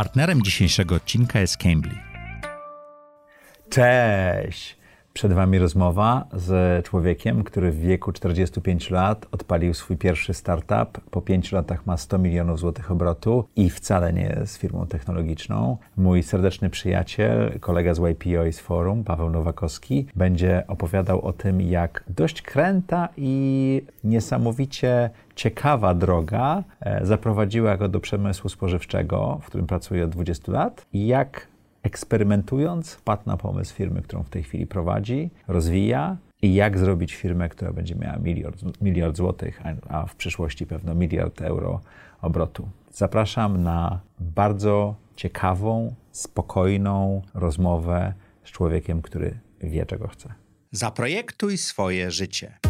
Partnerem dzisiejszego odcinka jest Cambly. Cześć! Przed Wami rozmowa z człowiekiem, który w wieku 45 lat odpalił swój pierwszy startup. Po 5 latach ma 100 milionów złotych obrotu i wcale nie jest firmą technologiczną. Mój serdeczny przyjaciel, kolega z YPO i z forum, Paweł Nowakowski, będzie opowiadał o tym, jak dość kręta i niesamowicie ciekawa droga e, zaprowadziła go do przemysłu spożywczego, w którym pracuje od 20 lat i jak eksperymentując, wpadł na pomysł firmy, którą w tej chwili prowadzi, rozwija i jak zrobić firmę, która będzie miała miliard, miliard złotych, a w przyszłości pewno miliard euro obrotu. Zapraszam na bardzo ciekawą, spokojną rozmowę z człowiekiem, który wie, czego chce. Zaprojektuj swoje życie.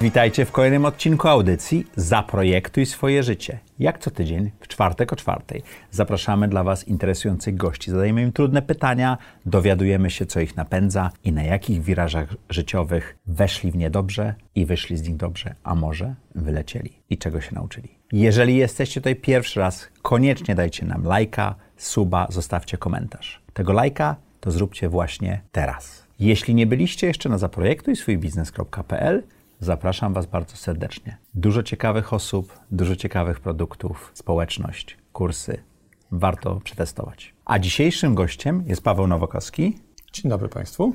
Witajcie w kolejnym odcinku audycji Zaprojektuj swoje życie. Jak co tydzień, w czwartek o czwartej, zapraszamy dla Was interesujących gości. Zadajemy im trudne pytania, dowiadujemy się, co ich napędza i na jakich wirażach życiowych weszli w nie dobrze i wyszli z nich dobrze, a może wylecieli i czego się nauczyli. Jeżeli jesteście tutaj pierwszy raz, koniecznie dajcie nam lajka, suba, zostawcie komentarz. Tego lajka to zróbcie właśnie teraz. Jeśli nie byliście jeszcze na zaprojektuj swój biznes.pl, Zapraszam Was bardzo serdecznie. Dużo ciekawych osób, dużo ciekawych produktów, społeczność, kursy. Warto przetestować. A dzisiejszym gościem jest Paweł Nowakowski. Dzień dobry Państwu.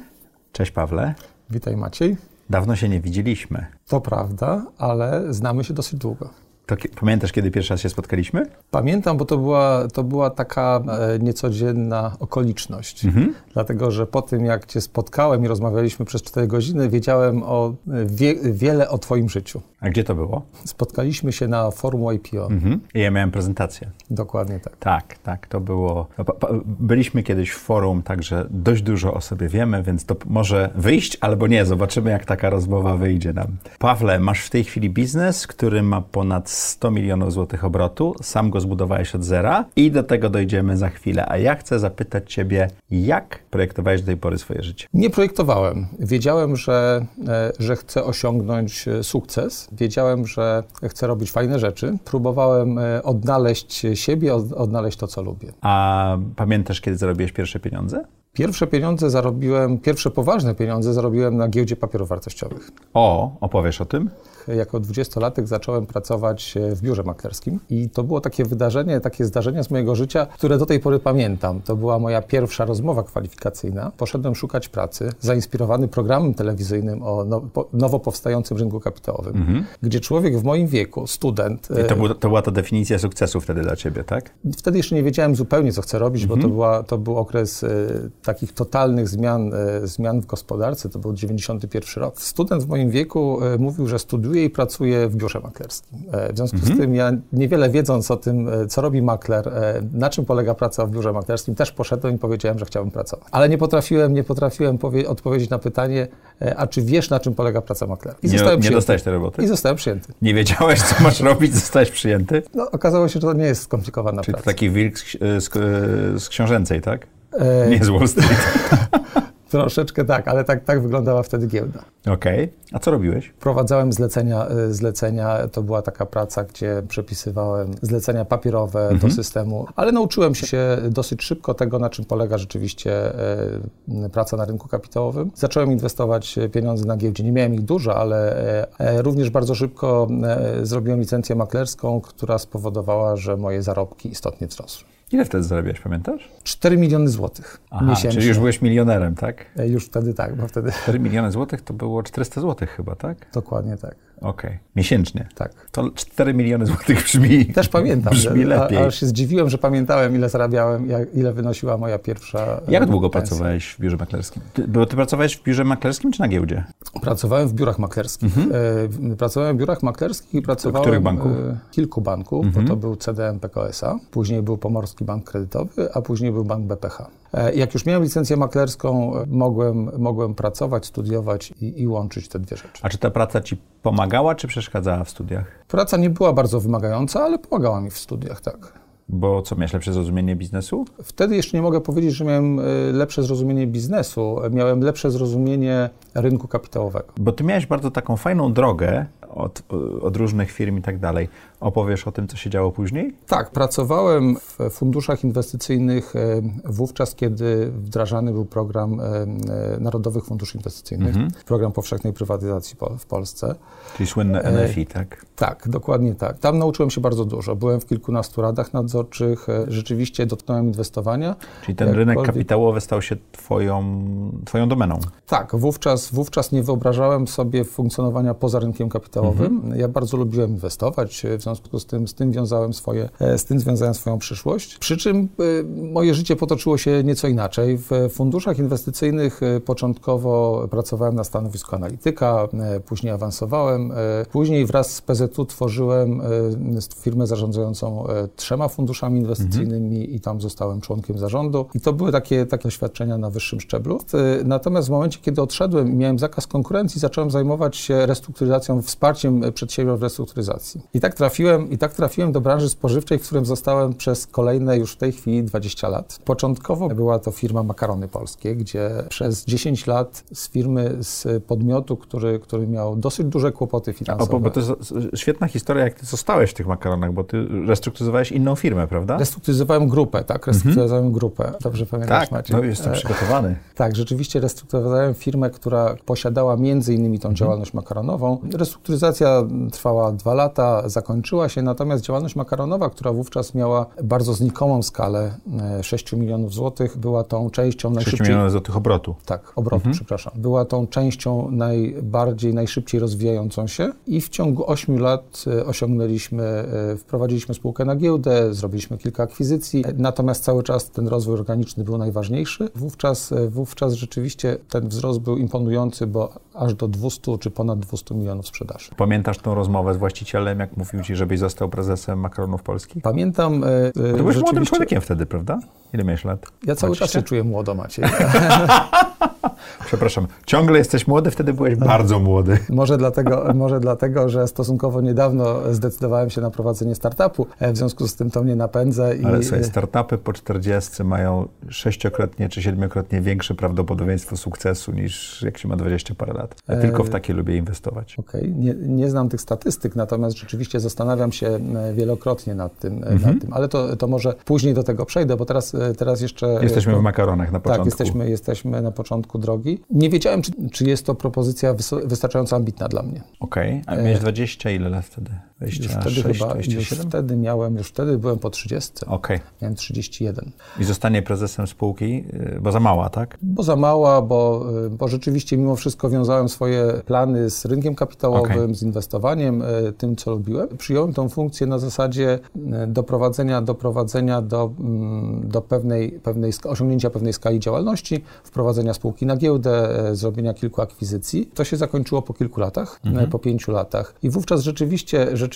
Cześć Pawle. Witaj Maciej. Dawno się nie widzieliśmy. To prawda, ale znamy się dosyć długo. To, pamiętasz, kiedy pierwszy raz się spotkaliśmy? Pamiętam, bo to była, to była taka e, niecodzienna okoliczność. Mhm. Dlatego, że po tym, jak Cię spotkałem i rozmawialiśmy przez 4 godziny, wiedziałem o wie, wiele o Twoim życiu. A gdzie to było? Spotkaliśmy się na forum IPO. Mhm. I ja miałem prezentację. Dokładnie tak. Tak, tak, to było. No, byliśmy kiedyś w forum, także dość dużo o sobie wiemy, więc to może wyjść albo nie. Zobaczymy, jak taka rozmowa wyjdzie nam. Pawle, masz w tej chwili biznes, który ma ponad 100 milionów złotych obrotu. Sam go zbudowałeś od zera i do tego dojdziemy za chwilę. A ja chcę zapytać Ciebie, jak projektowałeś do tej pory swoje życie? Nie projektowałem. Wiedziałem, że, e, że chcę osiągnąć e, sukces. Wiedziałem, że chcę robić fajne rzeczy. Próbowałem e, odnaleźć siebie, odnaleźć to, co lubię. A pamiętasz, kiedy zarobiłeś pierwsze pieniądze? Pierwsze pieniądze zarobiłem, pierwsze poważne pieniądze zarobiłem na giełdzie papierów wartościowych. O, opowiesz o tym? Jako dwudziestolatek zacząłem pracować e, w biurze maklerskim i to było takie wydarzenie, takie zdarzenie z mojego życia, które do tej pory pamiętam. To była moja pierwsza rozmowa kwalifikacyjna. Poszedłem szukać pracy, zainspirowany programem telewizyjnym o nowo powstającym rynku kapitałowym, mhm. gdzie człowiek w moim wieku, student... I to, był, to, była ta definicja sukcesu wtedy dla ciebie, tak? Wtedy jeszcze nie wiedziałem zupełnie, co chcę robić, mhm. bo to, mhm. była, to był okres y, takich totalnych zmian, zmian w gospodarce. To był 91 rok. Student w moim wieku mówił, że studiuje studiuję i pracuję w biurze maklerskim. E, w związku mhm. z tym ja niewiele wiedząc o tym, e, co robi makler, e, na czym polega praca w biurze maklerskim, też poszedłem i powiedziałem, że chciałbym pracować. Ale nie potrafiłem, nie potrafiłem odpowiedzieć na pytanie, a czy wiesz, na czym polega praca maklera? I nie, zostałem nie dostałeś tej roboty? I zostałem przyjęty. Nie wiedziałeś, co masz robić, zostałeś przyjęty? No, okazało się, że to nie jest skomplikowana Czyli praca. Czyli taki wilk z, z, z książęcej, tak? Nie z Wall Street. Troszeczkę tak, ale tak, tak wyglądała wtedy giełda. Okej. Okay. A co robiłeś? Prowadzałem zlecenia, y, zlecenia. To była taka praca, gdzie przepisywałem zlecenia papierowe mhm. do systemu, ale nauczyłem się dosyć szybko tego, na czym polega rzeczywiście y, praca na rynku kapitałowym. Zacząłem inwestować pieniądze na giełdzie. Nie miałem ich dużo, ale y, również bardzo szybko zrobiłem licencję maklerską, która spowodowała, że moje zarobki istotnie wzrosły. Ile wtedy zarabiałeś, pamiętasz? 4 miliony złotych Aha, miesięcznie. Czyli już byłeś milionerem, tak? E, już wtedy tak, bo wtedy... 4 miliony złotych to było 400 złotych chyba, tak? Dokładnie tak. Okej. Okay. Miesięcznie? Tak. To 4 miliony złotych brzmi Też pamiętam. Brzmi lepiej. A, aż się zdziwiłem, że pamiętałem, ile zarabiałem, jak, ile wynosiła moja pierwsza Jak długo pensja. pracowałeś w biurze maklerskim? Ty, bo ty pracowałeś w biurze maklerskim czy na giełdzie? Pracowałem w biurach maklerskich. Mhm. E, pracowałem w biurach maklerskich i pracowałem... Których banków? E, kilku banków, mhm. bo to był CDM PKS-a, później był Pomorski Bank Kredytowy, a później był Bank BPH. Jak już miałem licencję maklerską, mogłem, mogłem pracować, studiować i, i łączyć te dwie rzeczy. A czy ta praca ci pomagała, czy przeszkadzała w studiach? Praca nie była bardzo wymagająca, ale pomagała mi w studiach, tak. Bo co, miałeś lepsze zrozumienie biznesu? Wtedy jeszcze nie mogę powiedzieć, że miałem y, lepsze zrozumienie biznesu. Miałem lepsze zrozumienie rynku kapitałowego. Bo ty miałeś bardzo taką fajną drogę od, od różnych firm i tak dalej. Opowiesz o tym, co się działo później? Tak, pracowałem w funduszach inwestycyjnych e, wówczas, kiedy wdrażany był program e, e, Narodowych Funduszy Inwestycyjnych, mhm. program powszechnej prywatyzacji w Polsce. Czyli słynne NFI, tak? Tak, dokładnie tak. Tam nauczyłem się bardzo dużo. Byłem w kilkunastu radach nadzorczych, rzeczywiście dotknąłem inwestowania. Czyli ten rynek kapitałowy stał się twoją, twoją domeną? Tak, wówczas, wówczas nie wyobrażałem sobie funkcjonowania poza rynkiem kapitałowym. Mhm. Ja bardzo lubiłem inwestować, w związku z tym, z tym wiązałem swoje, e, z tym związałem swoją przyszłość. Przy czym e, moje życie potoczyło się nieco inaczej. W funduszach inwestycyjnych e, początkowo pracowałem na stanowisku analityka, później awansowałem. Później wraz z PZU tworzyłem firmę zarządzającą trzema funduszami inwestycyjnymi mhm. i tam zostałem członkiem zarządu. I to były takie, takie doświadczenia na wyższym szczeblu. Natomiast w momencie, kiedy odszedłem i miałem zakaz konkurencji, zacząłem zajmować się restrukturyzacją, wsparciem przedsiębiorstw w restrukturyzacji. I tak trafiłem i tak trafiłem do branży spożywczej, w którym zostałem przez kolejne już w tej chwili 20 lat. Początkowo była to firma Makarony Polskie, gdzie przez 10 lat z firmy, z podmiotu, który, który miał dosyć duże kłopoty finansowe. O, bo to jest świetna historia, jak ty zostałeś w tych makaronach, bo ty restrukturyzowałeś inną firmę, prawda? Restrukturyzowałem grupę, tak, restrukturyzowałem mhm. grupę. Dobrze pamiętasz, tak, Maciej? no jestem przygotowany. tak, rzeczywiście restrukturyzowałem firmę, która posiadała między innymi tą mhm. działalność makaronową. Restrukturyzacja trwała dwa lata, zakończyła się, natomiast działalność makaronowa, która wówczas miała bardzo znikomą skalę 6 e, milionów złotych, była tą częścią 6 najszybciej... 6 milionów złotych obrotu. Tak, obrotu, mhm. przepraszam. Była tą częścią najbardziej, najszybciej rozwijającą się i w ciągu 8 lat e, osiągnęliśmy, e, wprowadziliśmy spółkę na giełdę, zrobiliśmy kilka akwizycji, natomiast cały czas ten rozwój organiczny był najważniejszy. Wówczas, wówczas rzeczywiście ten wzrost był imponujący, bo aż do 200 czy ponad 200 milionów sprzedaży. Pamiętasz tą rozmowę z właścicielem, jak mówił Ci, żebyś został prezesem makaronów polskich? Pamiętam. Ty byłeś rzeczywiście... młodym człowiekiem wtedy, prawda? Ile miałeś lat? Ja cały 20? czas się czuję młodo, Maciej. Przepraszam, ciągle jesteś młody, wtedy byłeś bardzo młody. Może dlatego, może dlatego, że stosunkowo niedawno zdecydowałem się na prowadzenie startupu, e, w związku z tym to mnie napędza. I... Ale słuchaj, startupy po 40 mają sześciokrotnie czy siedmiokrotnie większe prawdopodobieństwo sukcesu niż jak się ma 20 parę lat. Ja tylko w e, takie lubię inwestować. Okej, okay. nie, nie znam tych statystyk, natomiast rzeczywiście zastanawiam się e, wielokrotnie nad tym, mhm. nad tym. ale to, to może później do tego przejdę, bo teraz, teraz jeszcze... Jesteśmy w makaronach na tak, początku. Tak, jesteśmy, jesteśmy na początku drogi. Nie wiedziałem, czy, czy jest to propozycja wystarczająco ambitna dla mnie. Okej, okay. a miałeś 20 ile lat wtedy? 26, już wtedy chyba, 27? Już wtedy miałem, już wtedy byłem po 30. Okej. Okay. Miałem 31. I zostanie prezesem spółki, y, bo za mała, tak? Bo za mała, bo, y, bo rzeczywiście mimo wszystko wiązałem swoje plany z rynkiem kapitałowym, okay. z inwestowaniem, y, tym, co lubiłem. Przyjąłem tą funkcję na zasadzie doprowadzenia, doprowadzenia do, mm, do pewnej, pewnej, osiągnięcia pewnej skali działalności, wprowadzenia spółki na giełdę, zrobienia kilku akwizycji. To się zakończyło po kilku latach, mhm. po pięciu latach. I wówczas rzeczywiście, rzeczywiście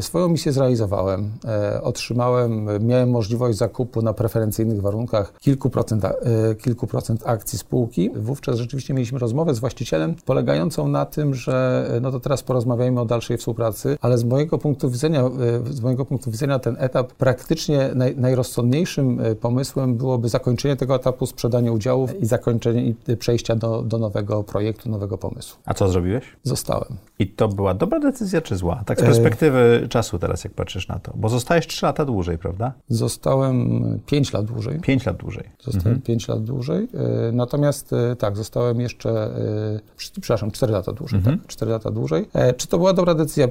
swoją misję zrealizowałem. E, otrzymałem, miałem możliwość zakupu na preferencyjnych warunkach kilku procent, e, kilku procent akcji spółki. Wówczas rzeczywiście mieliśmy rozmowę z właścicielem polegającą na tym, że no to teraz porozmawiajmy o dalszej współpracy, ale z mojego punktu widzenia, z mojego punktu widzenia ten etap praktycznie naj, najrozsądniejszym pomysłem byłoby zakończenie tego etapu, sprzedanie udziałów i zakończenie i przejścia do, do nowego projektu, nowego pomysłu. A co zrobiłeś? Zostałem. I to była dobra decyzja czy zła? Tak z perspektywy e... czasu teraz, jak patrzysz na to. Bo zostałeś 3 lata dłużej, prawda? Zostałem 5 lat dłużej. 5 lat dłużej. Zostałem mhm. 5 lat dłużej. E, natomiast e, tak, zostałem jeszcze, przepraszam, 4 lata dłużej. Mhm. Tak, 4 lata dłużej. Czy to była dobra decyzja?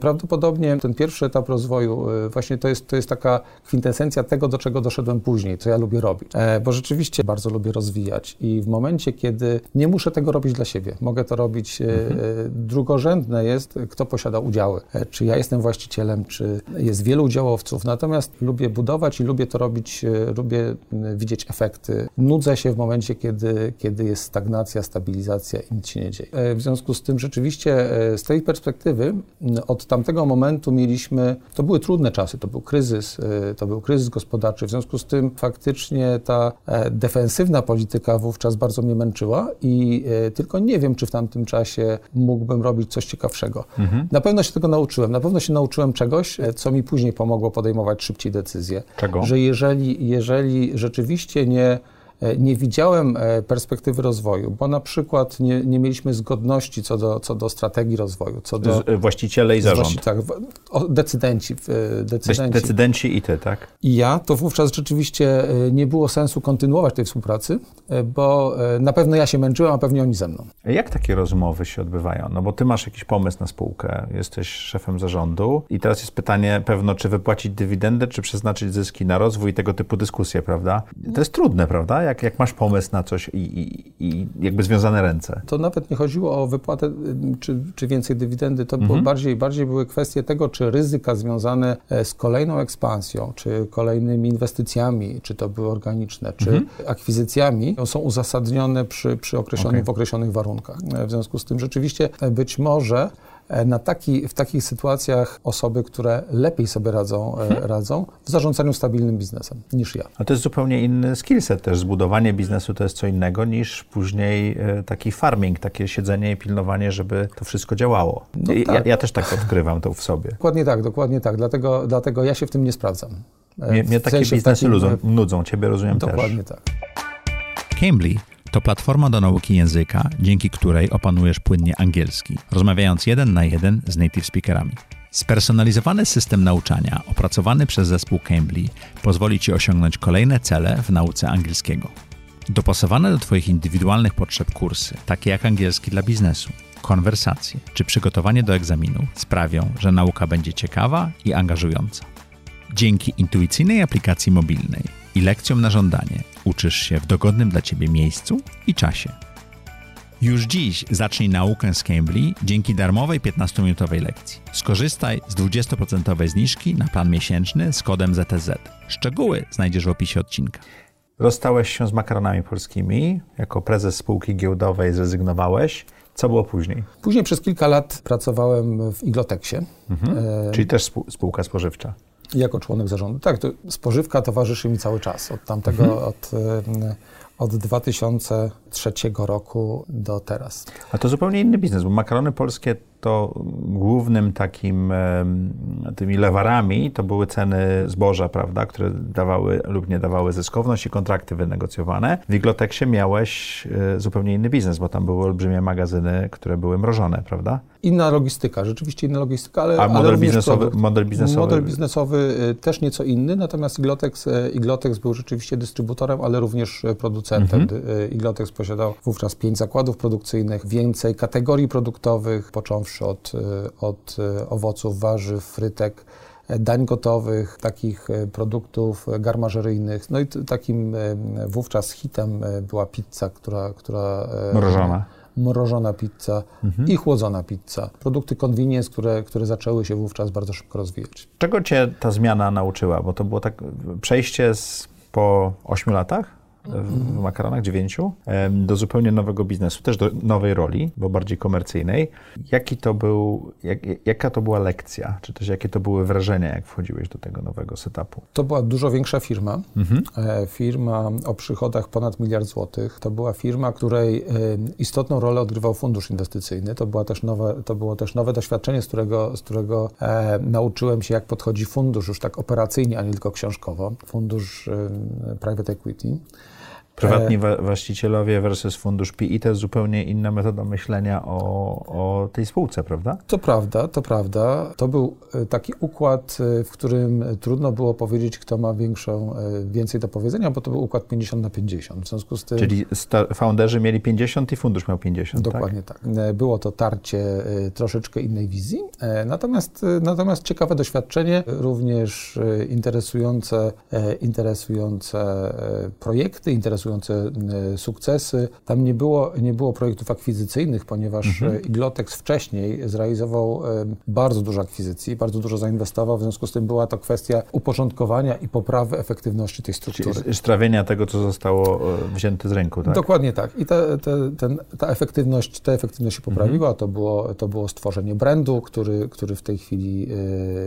Prawdopodobnie ten pierwszy etap rozwoju, właśnie to jest, to jest taka kwintesencja tego, do czego doszedłem później, co ja lubię robić. Bo rzeczywiście bardzo lubię rozwijać i w momencie, kiedy nie muszę tego robić dla siebie, mogę to robić, e, mhm. drugorzędne jest, kto posiada udziały e, czy ja jestem właścicielem, czy jest wielu udziałowców. Natomiast lubię budować i lubię to robić, e, lubię widzieć efekty. Nudzę się w momencie, kiedy, kiedy jest stagnacja, stabilizacja i nic się nie dzieje. W związku z tym rzeczywiście z tej perspektywy od tamtego momentu mieliśmy, to były trudne czasy, to był kryzys, to był kryzys gospodarczy. W związku z tym faktycznie ta defensywna polityka wówczas bardzo mnie męczyła i tylko nie wiem, czy w tamtym czasie mógłbym robić coś ciekawszego. Mhm. Na pewno się tego nauczyłem. Na pewno się nauczyłem czegoś, e, co mi później pomogło podejmować szybciej decyzje. Czego? Że jeżeli, jeżeli rzeczywiście nie nie widziałem e, perspektywy rozwoju, bo na przykład nie, nie mieliśmy zgodności co do, co do strategii rozwoju. Co do, e, Właściciele i zarząd. tak, decydenci, decydenci. Decydenci i ty, tak? I ja, to wówczas rzeczywiście nie było sensu kontynuować tej współpracy, bo na pewno ja się męczyłem, a pewnie oni ze mną. Jak takie rozmowy się odbywają? No bo ty masz jakiś pomysł na spółkę, jesteś szefem zarządu i teraz jest pytanie pewno, czy wypłacić dywidendę, czy przeznaczyć zyski na rozwój i tego typu dyskusje, prawda? To jest trudne, prawda? Jak, jak masz pomysł na coś i, i, i, jakby związane ręce? To nawet nie chodziło o wypłatę czy, czy więcej dywidendy, to mhm. było bardziej, bardziej były kwestie tego, czy ryzyka związane e, z kolejną ekspansją, czy kolejnymi inwestycjami, czy to były organiczne, czy mhm. akwizycjami, są uzasadnione przy, przy określonych, okay. w określonych warunkach. E, w związku z tym rzeczywiście e, być może na taki, w takich sytuacjach osoby, które lepiej sobie radzą, e, hmm. radzą w zarządzaniu stabilnym biznesem niż ja. A to jest zupełnie inny skillset też. Zbudowanie biznesu to jest co innego niż później e, taki farming, takie siedzenie i pilnowanie, żeby to wszystko działało. No ja, tak. ja, też tak odkrywam to w sobie. Dokładnie tak, dokładnie tak. Dlatego, dlatego ja się w tym nie sprawdzam. Mnie, mnie takie biznesy takim... nudzą, ciebie rozumiem dokładnie też. Dokładnie tak. Cambly to platforma do nauki języka, dzięki której opanujesz płynnie angielski, rozmawiając jeden na jeden z native speakerami. Spersonalizowany system nauczania opracowany przez zespół Cambly pozwoli Ci osiągnąć kolejne cele w nauce angielskiego. Dopasowane do Twoich indywidualnych potrzeb kursy, takie jak angielski dla biznesu, konwersacje czy przygotowanie do egzaminu, sprawią, że nauka będzie ciekawa i angażująca. Dzięki intuicyjnej aplikacji mobilnej i lekcjom na żądanie uczysz się w dogodnym dla Ciebie miejscu i czasie. Już dziś zacznij naukę z Cambly dzięki darmowej 15-minutowej lekcji. Skorzystaj z 20% zniżki na plan miesięczny z kodem ZTZ. Szczegóły znajdziesz w opisie odcinka. Rozstałeś się z makaronami polskimi. Jako prezes spółki giełdowej zrezygnowałeś. Co było później? Później przez kilka lat pracowałem w Igloteksie. Mhm. E... Czyli też spółka spożywcza. Jako członek zarządu. Tak, to spożywka towarzyszy mi cały czas. Od tamtego, mhm. od, od 2003 roku do teraz. A to zupełnie inny biznes, bo makarony polskie to głównym takim tymi lewarami to były ceny zboża, prawda, które dawały lub nie dawały zyskowność i kontrakty wynegocjowane. W Igloteksie miałeś e, zupełnie inny biznes, bo tam były olbrzymie magazyny, które były mrożone, prawda? Inna logistyka, rzeczywiście inna logistyka, ale, A model, ale biznesowy, model biznesowy? Model biznesowy e, też nieco inny, natomiast Iglotex, e, Iglotex był rzeczywiście dystrybutorem, ale również producentem. Mhm. Iglotex posiadał wówczas pięć zakładów produkcyjnych, więcej kategorii produktowych, począwszy od, e, od e, owoców, warzyw, frytek, e, dań gotowych, takich produktów garmażeryjnych. No i takim wówczas hitem była pizza, która... która mrożona. Mrożona pizza mhm. i chłodzona pizza. Produkty convenience, które, które zaczęły się wówczas bardzo szybko rozwijać. Czego cię ta zmiana nauczyła? Bo to było tak przejście z, po ośmiu latach w makaronach, dziewięciu, do zupełnie nowego biznesu, też do nowej roli, bo bardziej komercyjnej. Jaki to był, jak, jaka to była lekcja, czy też jakie to były wrażenia, jak wchodziłeś do tego nowego setupu? To była dużo większa firma, mhm. E, firma o przychodach ponad miliard złotych. To była firma, której istotną rolę odgrywał fundusz inwestycyjny. To, była też nowe, to było też nowe doświadczenie, z którego, z którego e, nauczyłem się, jak podchodzi fundusz już tak operacyjnie, a nie tylko książkowo. Fundusz e, private equity. Prywatni e, właścicielowie versus fundusz PI to jest zupełnie inna metoda myślenia o, o tej spółce, prawda? To prawda, to prawda. To był e, taki układ, e, w którym trudno było powiedzieć, kto ma większą, więcej do powiedzenia, bo to był układ 50 na 50. W związku z tym... Czyli founderzy mieli 50 i fundusz miał 50, tak? Dokładnie tak? tak. Było to tarcie troszeczkę innej wizji, natomiast, natomiast ciekawe doświadczenie, również interesujące, interesujące projekty, interesujące interesujące sukcesy. Tam nie było, nie było projektów akwizycyjnych, ponieważ mhm. Iglotex wcześniej zrealizował bardzo dużo akwizycji, bardzo dużo zainwestował, w związku z tym była to kwestia uporządkowania i poprawy efektywności tej struktury. Czyli strawienia tego, co zostało wzięte z rynku, tak? Dokładnie tak. I te, te, ten, ta efektywność, ta efektywność się poprawiła. Mhm. To, było, to było stworzenie brandu, który, który w tej chwili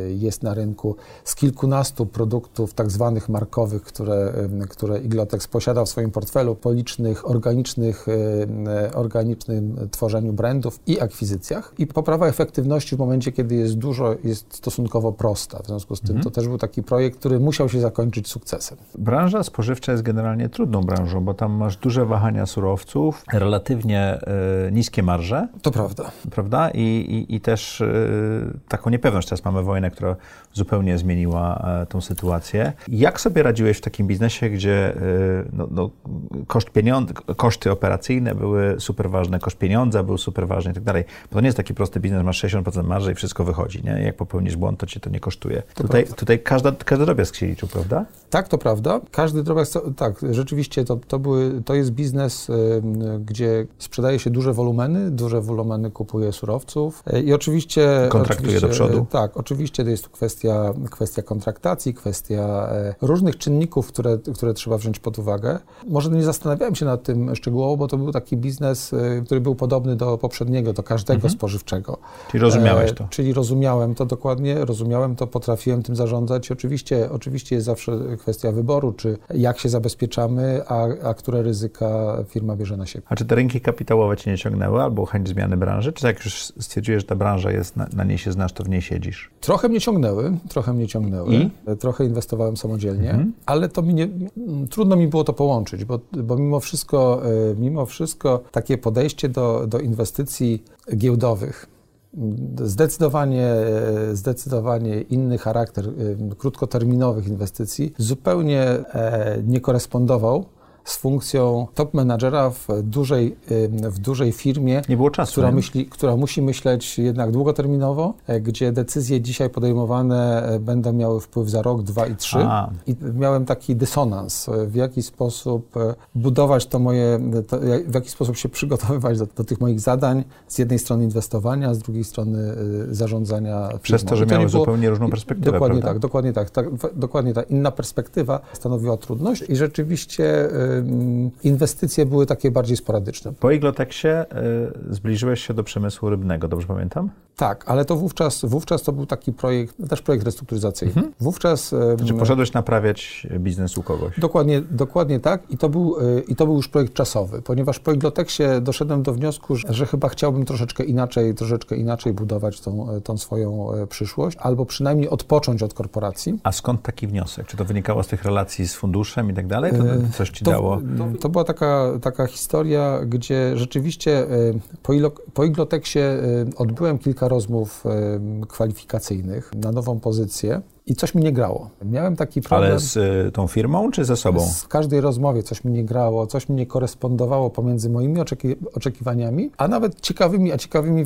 jest na rynku z kilkunastu produktów tak zwanych markowych, które, które Iglotex posiada w swoim portfelu po licznych organicznych, organicznym tworzeniu brandów i akwizycjach. I poprawa efektywności w momencie, kiedy jest dużo, jest stosunkowo prosta. W związku z tym mhm. to też był taki projekt, który musiał się zakończyć sukcesem. Branża spożywcza jest generalnie trudną branżą, bo tam masz duże wahania surowców, relatywnie y, niskie marże. To prawda. Prawda? I, i, i też y, taką niepewność. Teraz mamy wojnę, która zupełnie zmieniła y, tą sytuację. Jak sobie radziłeś w takim biznesie, gdzie no, no, koszt pieniądz, koszty operacyjne były super ważne, koszt pieniądza był super ważny i tak dalej. Bo to nie jest taki prosty biznes, masz 60% marży i wszystko wychodzi, nie? Jak popełnisz błąd, to cię to nie kosztuje. To tutaj, tutaj każda, każdy drobiazg się liczył, prawda? Tak, to prawda. Każdy drobiazg, tak, rzeczywiście to, to, były, to jest biznes, y, gdzie sprzedaje się duże wolumeny, duże wolumeny kupuje surowców y, i oczywiście... Kontraktuje oczywiście, do przodu. Tak, oczywiście to jest tu kwestia, kwestia kontraktacji, kwestia y, różnych czynników, które, które trzeba wziąć pod uwagę. Może nie zastanawiałem się nad tym szczegółowo, bo to był taki biznes, który był podobny do poprzedniego, do każdego mhm. spożywczego. Czyli rozumiałeś to? E, czyli rozumiałem to dokładnie, rozumiałem to, potrafiłem tym zarządzać. Oczywiście, oczywiście jest zawsze kwestia wyboru, czy jak się zabezpieczamy, a, a które ryzyka firma bierze na siebie. A czy te rynki kapitałowe cię nie ciągnęły, albo chęć zmiany branży? Czy jak już stwierdziłeś, że ta branża jest, na, na niej się znasz, to w niej siedzisz? Trochę mnie ciągnęły, trochę mnie ciągnęły. I? Trochę inwestowałem samodzielnie, mhm. ale to mi nie, trudno mi było to połączyć, bo, bo mimo wszystko, e, mimo wszystko takie podejście do, do inwestycji giełdowych, Zdecydowanie, e, zdecydowanie inny charakter e, krótkoterminowych inwestycji zupełnie nie korespondował z funkcją top menadżera w dużej, w dużej firmie, nie było czasu, która, myśli, która musi myśleć jednak długoterminowo, e, gdzie decyzje dzisiaj podejmowane e, będą miały wpływ za rok, dwa i trzy. A. I miałem taki dysonans, e, w jaki sposób budować to moje, to, w jaki sposób się przygotowywać do, do, tych moich zadań, z jednej strony inwestowania, z drugiej strony zarządzania firmą. Przez to, że to miały było, zupełnie różną perspektywę, Dokładnie prawda? tak, dokładnie tak, tak. Dokładnie ta inna perspektywa stanowiła trudność i rzeczywiście inwestycje były takie bardziej sporadyczne. Po Igloteksie y, zbliżyłeś się do przemysłu rybnego, dobrze pamiętam? Tak, ale to wówczas, wówczas to był taki projekt, też projekt restrukturyzacyjny. Mhm. Wówczas... Znaczy poszedłeś naprawiać biznes u kogoś. Dokładnie, dokładnie tak i to, był, y, i to był już projekt czasowy, ponieważ po Igloteksie doszedłem do wniosku, że, że chyba chciałbym troszeczkę inaczej, troszeczkę inaczej budować tą, tą swoją przyszłość, albo przynajmniej odpocząć od korporacji. A skąd taki wniosek? Czy to wynikało z tych relacji z funduszem i tak dalej? To coś ci to, dało? To, to, była taka, taka historia, gdzie rzeczywiście e, po, ilo, po Igloteksie odbyłem kilka rozmów kwalifikacyjnych na nową pozycję. I coś mi nie grało. Miałem taki problem. Ale z y, tą firmą czy ze sobą? W każdej rozmowie coś mi nie grało, coś mi nie korespondowało pomiędzy moimi oczeki oczekiwaniami, a nawet ciekawymi, a ciekawymi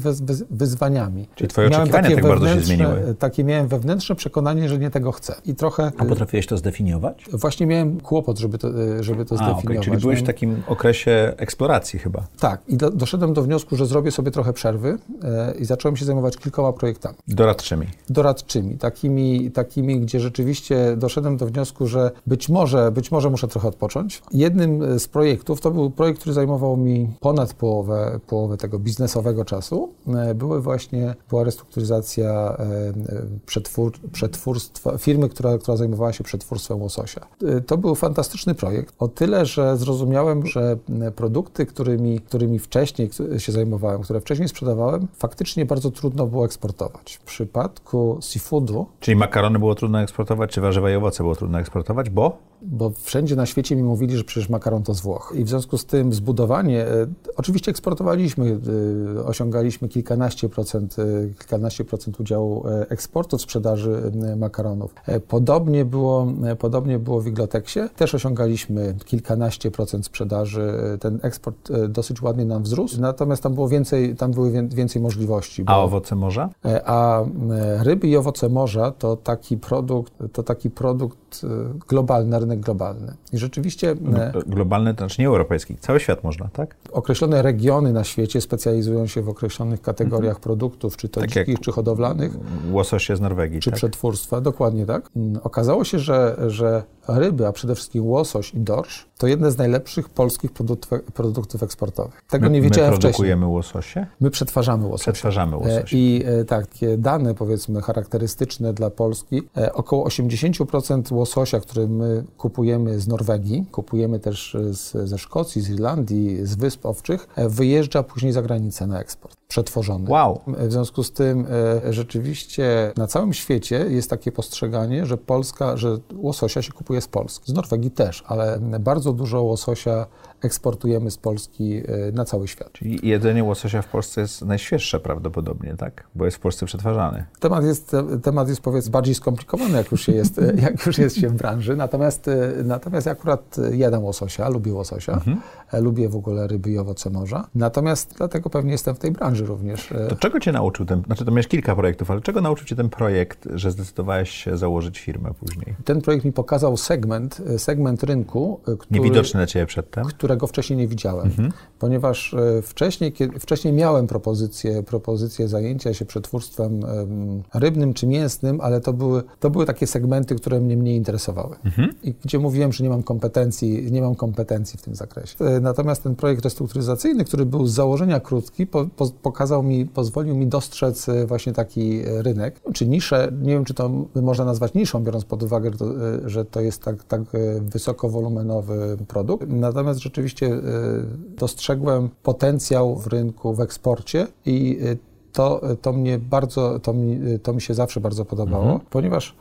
wyzwaniami. Czyli twoje miałem oczekiwania tak bardzo się zmieniły? Takie miałem wewnętrzne przekonanie, że nie tego chcę. I trochę... A potrafiłeś to zdefiniować? Właśnie miałem kłopot, żeby to, żeby to a, zdefiniować. Okay. Czyli byłeś w takim okresie eksploracji chyba. Tak. I do, doszedłem do wniosku, że zrobię sobie trochę przerwy e, i zacząłem się zajmować kilkoma projektami. Doradczymi? Doradczymi. Takimi, takimi takimi, gdzie rzeczywiście doszedłem do wniosku, że być może, być może muszę trochę odpocząć. Jednym z projektów, to był projekt, który zajmował mi ponad połowę, połowę tego biznesowego czasu, e, były właśnie, była restrukturyzacja e, przetwór, przetwórstwa, firmy, która, która zajmowała się przetwórstwem łososia. E, to był fantastyczny projekt, o tyle, że zrozumiałem, że produkty, którymi, którymi wcześniej się zajmowałem, które wcześniej sprzedawałem, faktycznie bardzo trudno było eksportować. W przypadku seafoodu... Czyli było trudno eksportować, czy warzywa i owoce było trudno eksportować, bo? Bo wszędzie na świecie mi mówili, że przecież makaron to z Włoch. I w związku z tym zbudowanie, e, oczywiście eksportowaliśmy, e, osiągaliśmy kilkanaście procent, e, kilkanaście procent udziału eksportu w sprzedaży makaronów. Podobnie było, podobnie było w Igloteksie, też osiągaliśmy kilkanaście procent sprzedaży. Ten eksport dosyć ładnie nam wzrósł, natomiast tam było więcej, tam były więcej możliwości. Bo, a owoce morza? A ryby i owoce morza to tak taki produkt, to taki produkt globalny, rynek globalny. I rzeczywiście... Globalny to znaczy nie europejski, cały świat można, tak? Określone regiony na świecie specjalizują się w określonych kategoriach mhm. produktów, czy to tak dzikich, czy hodowlanych. Łososie z Norwegii, Czy tak? przetwórstwa, dokładnie tak. Mm, okazało się, że, że ryby, a przede wszystkim łosoś i dorsz, to jedne z najlepszych polskich produktów, produktów eksportowych. Tego my, nie wiedziałem wcześniej. My produkujemy łososie? My przetwarzamy łososie. Przetwarzamy łososie. I e, takie dane, powiedzmy, charakterystyczne dla Polski, e, około 80% łososia, który my kupujemy z Norwegii, kupujemy też z, ze Szkocji, z Irlandii, z Wysp Owczych, e, wyjeżdża później za granicę na eksport przetworzony. Wow. W związku z tym rzeczywiście na całym świecie jest takie postrzeganie, że Polska, że łososia się kupuje z Polski. Z Norwegii też, ale bardzo dużo łososia eksportujemy z Polski e, na cały świat. Czyli jedzenie łososia w Polsce jest najświeższe prawdopodobnie, tak? Bo jest w Polsce przetwarzany. Temat jest, temat jest powiedz bardziej skomplikowany, jak już, się jest, jak już jest się w branży. Natomiast, e, natomiast ja akurat jadam łososia, lubię łososia, mhm. E, lubię w ogóle ryby i owoce morza. Natomiast dlatego pewnie jestem w tej branży również. To czego cię nauczył ten, znaczy to miałeś kilka projektów, ale czego nauczył cię ten projekt, że zdecydowałeś się założyć firmę później? Ten projekt mi pokazał segment, segment rynku, który... Niewidoczny dla ciebie przedtem? Którego wcześniej nie widziałem, mhm. ponieważ e, wcześniej, kiedy, wcześniej miałem propozycję, propozycję zajęcia się przetwórstwem rybnym czy mięsnym, ale to były, to były takie segmenty, które mnie mniej interesowały mhm. i gdzie mówiłem, że nie mam kompetencji, nie mam kompetencji w tym zakresie. E, natomiast ten projekt restrukturyzacyjny, który był z założenia krótki, po, po, pokazał mi, pozwolił mi dostrzec e, właśnie taki rynek, czy niszę, nie wiem, czy to można nazwać niszą, biorąc pod uwagę, że to, że to jest tak, tak wysokowolumenowy produkt. Natomiast rzeczywiście y, dostrzegłem potencjał w rynku, w eksporcie i y, to, to mnie bardzo, to mi, to mi się zawsze bardzo podobało, mhm. ponieważ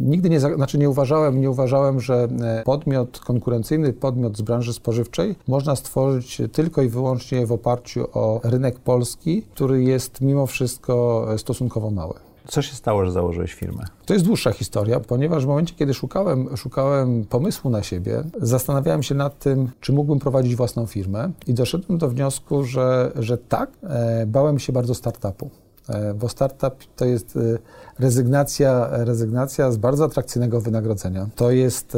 nigdy nie, znaczy nie uważałem, nie uważałem, że e, podmiot konkurencyjny, podmiot z branży spożywczej można stworzyć tylko i wyłącznie w oparciu o rynek polski, który jest mimo wszystko stosunkowo mały. Co się stało, że założyłeś firmę? To jest dłuższa historia, ponieważ w momencie, kiedy szukałem, szukałem pomysłu na siebie, zastanawiałem się nad tym, czy mógłbym prowadzić własną firmę i doszedłem do wniosku, że, że tak. E, bałem się bardzo startupu e, bo startup to jest e, rezygnacja, rezygnacja z bardzo atrakcyjnego wynagrodzenia. To jest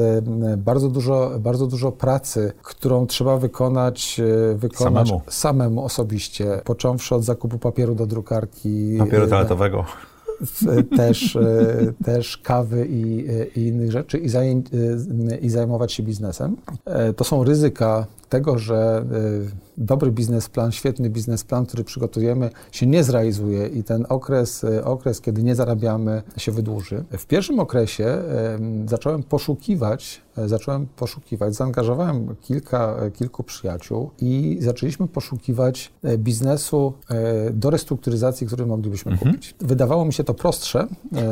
bardzo dużo, bardzo dużo pracy, którą trzeba wykonać, wykonać samemu. samemu osobiście, począwszy od zakupu papieru do drukarki. Papieru toaletowego też, e, też kawy i, e, i innych rzeczy i, zajęć, e, i zajmować się biznesem. To są ryzyka tego, że dobry biznesplan, świetny biznesplan, który przygotujemy, się nie zrealizuje i ten okres, okres, kiedy nie zarabiamy, się wydłuży. W pierwszym okresie zacząłem poszukiwać, zacząłem poszukiwać, zaangażowałem kilka, kilku przyjaciół i zaczęliśmy poszukiwać biznesu do restrukturyzacji, który moglibyśmy mhm. kupić. Wydawało mi się to prostsze.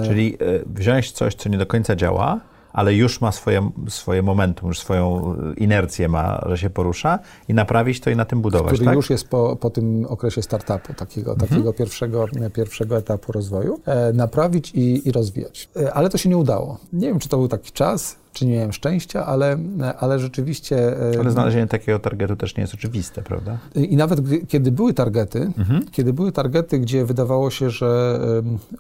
Czyli wziąć coś, co nie do końca działa, ale już ma swoje, swoje momentum, już swoją inercję ma, że się porusza i naprawić to i na tym budować, Który tak? już jest po, po tym okresie startupu, takiego, mhm. takiego pierwszego, pierwszego etapu rozwoju, e, naprawić i, i rozwijać. E, ale to się nie udało. Nie wiem, czy to był taki czas, czy nie miałem szczęścia, ale, ale rzeczywiście... Ale znalezienie takiego targetu też nie jest oczywiste, prawda? I nawet kiedy były targety, mhm. kiedy były targety, gdzie wydawało się, że,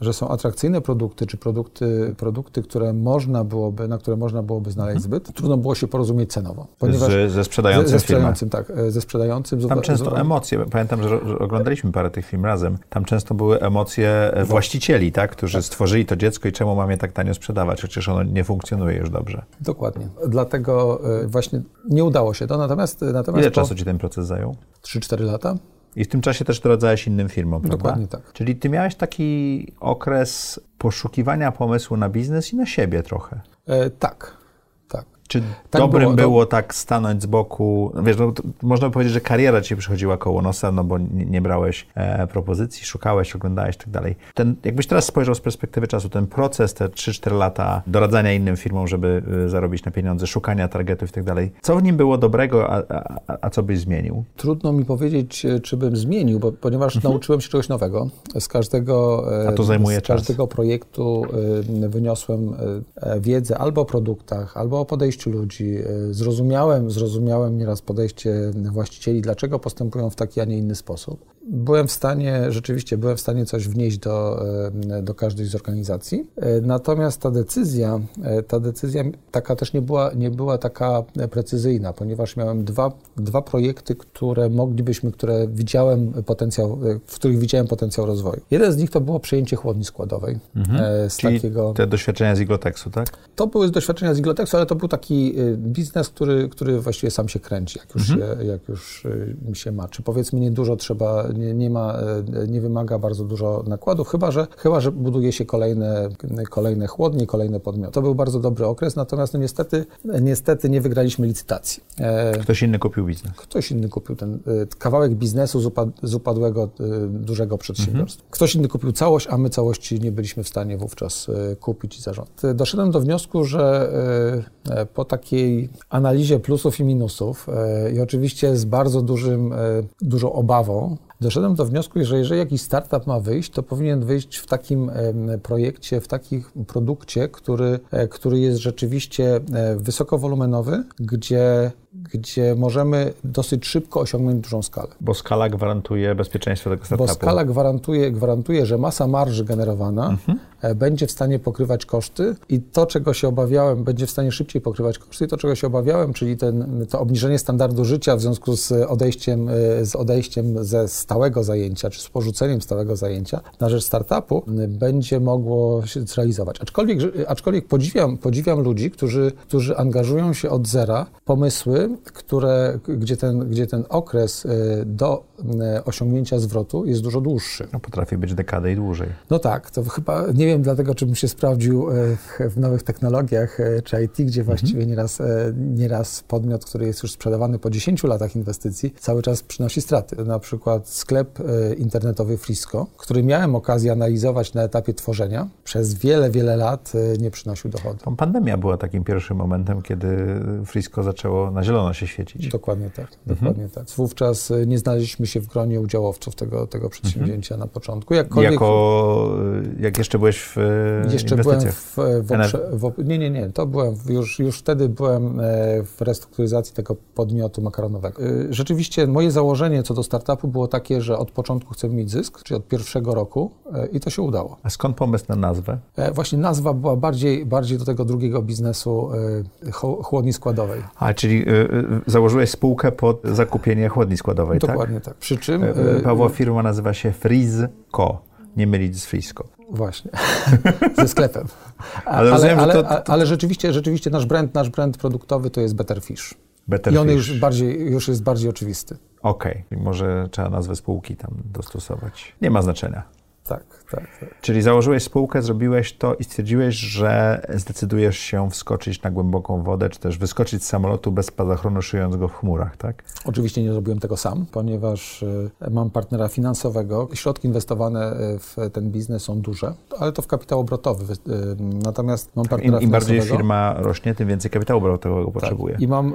że są atrakcyjne produkty, czy produkty, produkty, które można byłoby, na które można byłoby znaleźć mhm. zbyt, trudno było się porozumieć cenowo. Ponieważ z, ze sprzedającym Ze, ze sprzedającym, tak. E, ze sprzedającym. Tam często emocje, pamiętam, że oglądaliśmy parę tych film razem, tam często były emocje e, właścicieli, tak, którzy tak. stworzyli to dziecko i czemu mam je tak tanio sprzedawać, przecież ono nie funkcjonuje już dobrze. Dokładnie. Dlatego e, właśnie nie udało się to. Natomiast, natomiast Ile czasu ci ten proces zajął? 3-4 lata. I w tym czasie też doradzałeś innym firmom, prawda? Dokładnie tak. Czyli ty miałeś taki okres poszukiwania pomysłu na biznes i na siebie trochę. E, tak. Czy tak dobrym było, było, tak stanąć z boku? Wiesz, no, można by powiedzieć, że kariera ci przychodziła koło nosa, no bo nie, nie brałeś e, propozycji, szukałeś, oglądałeś i tak dalej. Ten, jakbyś teraz spojrzał z perspektywy czasu, ten proces, te 3-4 lata doradzania innym firmom, żeby e, zarobić na pieniądze, szukania targetów i tak dalej, co w nim było dobrego, a, a, a, co byś zmienił? Trudno mi powiedzieć, e, czy bym zmienił, bo, ponieważ mhm. nauczyłem się czegoś nowego. Z każdego, e, z każdego czas. projektu e, wyniosłem wiedzę albo o produktach, albo o podejściu podejściu ludzi, zrozumiałem, zrozumiałem nieraz podejście właścicieli, dlaczego postępują w taki, a nie inny sposób byłem w stanie, rzeczywiście byłem w stanie coś wnieść do, e, do każdej z organizacji. E, natomiast ta decyzja, e, ta decyzja taka też nie była, nie była taka precyzyjna, ponieważ miałem dwa, dwa projekty, które moglibyśmy, które widziałem potencjał, w których widziałem potencjał rozwoju. Jeden z nich to było przejęcie chłodni składowej. Mhm. Z Czyli takiego, te doświadczenia z Iglotexu, tak? To były doświadczenia z Iglotexu, ale to był taki biznes, który, który właściwie sam się kręci, jak już, mhm. się, jak już się ma. Czy powiedzmy niedużo trzeba nie, nie, ma, e, nie wymaga bardzo dużo nakładów, chyba że, chyba, że buduje się kolejne, kolejne chłodnie, kolejne podmioty. To był bardzo dobry okres, natomiast no niestety, niestety nie wygraliśmy licytacji. E, ktoś inny kupił biznes. Ktoś inny kupił ten e, kawałek biznesu z, upad, z upadłego dużego przedsiębiorstwa. Mhm. Ktoś inny kupił całość, a my całości nie byliśmy w stanie wówczas kupić i zarządzać. Doszedłem do wniosku, że po takiej analizie plusów i minusów i oczywiście z bardzo dużym, dużą obawą, doszedłem do wniosku, że jeżeli jakiś startup ma wyjść, to powinien wyjść w takim projekcie, w takim produkcie, który, e, który jest rzeczywiście e, wysokowolumenowy, gdzie gdzie możemy dosyć szybko osiągnąć dużą skalę. Bo skala gwarantuje bezpieczeństwo tego startupu. Bo skala gwarantuje, gwarantuje że masa marży generowana mhm. E, będzie w stanie pokrywać koszty i to, czego się obawiałem, będzie w stanie szybciej pokrywać koszty i to, czego się obawiałem, czyli ten, to obniżenie standardu życia w związku z odejściem, e, z odejściem ze stałego zajęcia, czy z porzuceniem stałego zajęcia na rzecz startupu, będzie mogło się zrealizować. Aczkolwiek, aczkolwiek podziwiam, podziwiam ludzi, którzy, którzy angażują się od zera pomysły, które, gdzie, ten, gdzie ten okres y, do y, osiągnięcia zwrotu jest dużo dłuższy. No, potrafi być dekadę i dłużej. No tak, to chyba nie wiem dlatego, czy bym się sprawdził y, w nowych technologiach czy IT, gdzie właściwie mhm. nieraz, nieraz podmiot, który jest już sprzedawany po 10 latach inwestycji, cały czas przynosi straty. Na przykład sklep internetowy Frisco, który miałem okazję analizować na etapie tworzenia, przez wiele, wiele lat nie przynosił dochodu. Pandemia była takim pierwszym momentem, kiedy Frisco zaczęło na zielono się świecić. Dokładnie tak, mhm. dokładnie tak. Wówczas y, nie znaleźliśmy się w gronie udziałowców tego, tego przedsięwzięcia mhm. na początku. Jakkolwiek, jako, y, jak jeszcze byłeś w y, Jeszcze byłem w, w, w, Nie, nie, nie. To byłem, już, już wtedy byłem e, w restrukturyzacji tego podmiotu makaronowego. Rzeczywiście moje założenie co do startupu było takie, że od początku chcemy mieć zysk, czyli od pierwszego roku e, i to się udało. A skąd pomysł na nazwę? E, właśnie nazwa była bardziej, bardziej do tego drugiego biznesu chłodni składowej. A, czyli założyłeś spółkę pod zakupienie chłodni składowej, Dokładnie tak? tak. Przy czym... Y, y, Pawła firma nazywa się Frizco, nie mylić z Frisco. Właśnie, ze sklepem. ale, rozumiem, ale, to, to, to... ale rzeczywiście, rzeczywiście nasz brand, nasz brand produktowy to jest Better Fish. Better I on. Już, bardziej, już jest bardziej oczywisty. Okej, okay. może trzeba nazwę spółki tam dostosować. Nie ma znaczenia. Tak, tak, tak. Czyli założyłeś spółkę, zrobiłeś to i stwierdziłeś, że zdecydujesz się wskoczyć na głęboką wodę, czy też wyskoczyć z samolotu bez spadochronu, szyjąc go w chmurach, tak? Oczywiście nie zrobiłem tego sam, ponieważ e, mam partnera finansowego. Środki inwestowane e, w ten biznes są duże, ale to w kapitał obrotowy. E, natomiast mam partnera Im, im bardziej firma rośnie, tym więcej kapitału obrotowego tak. potrzebuje. I mam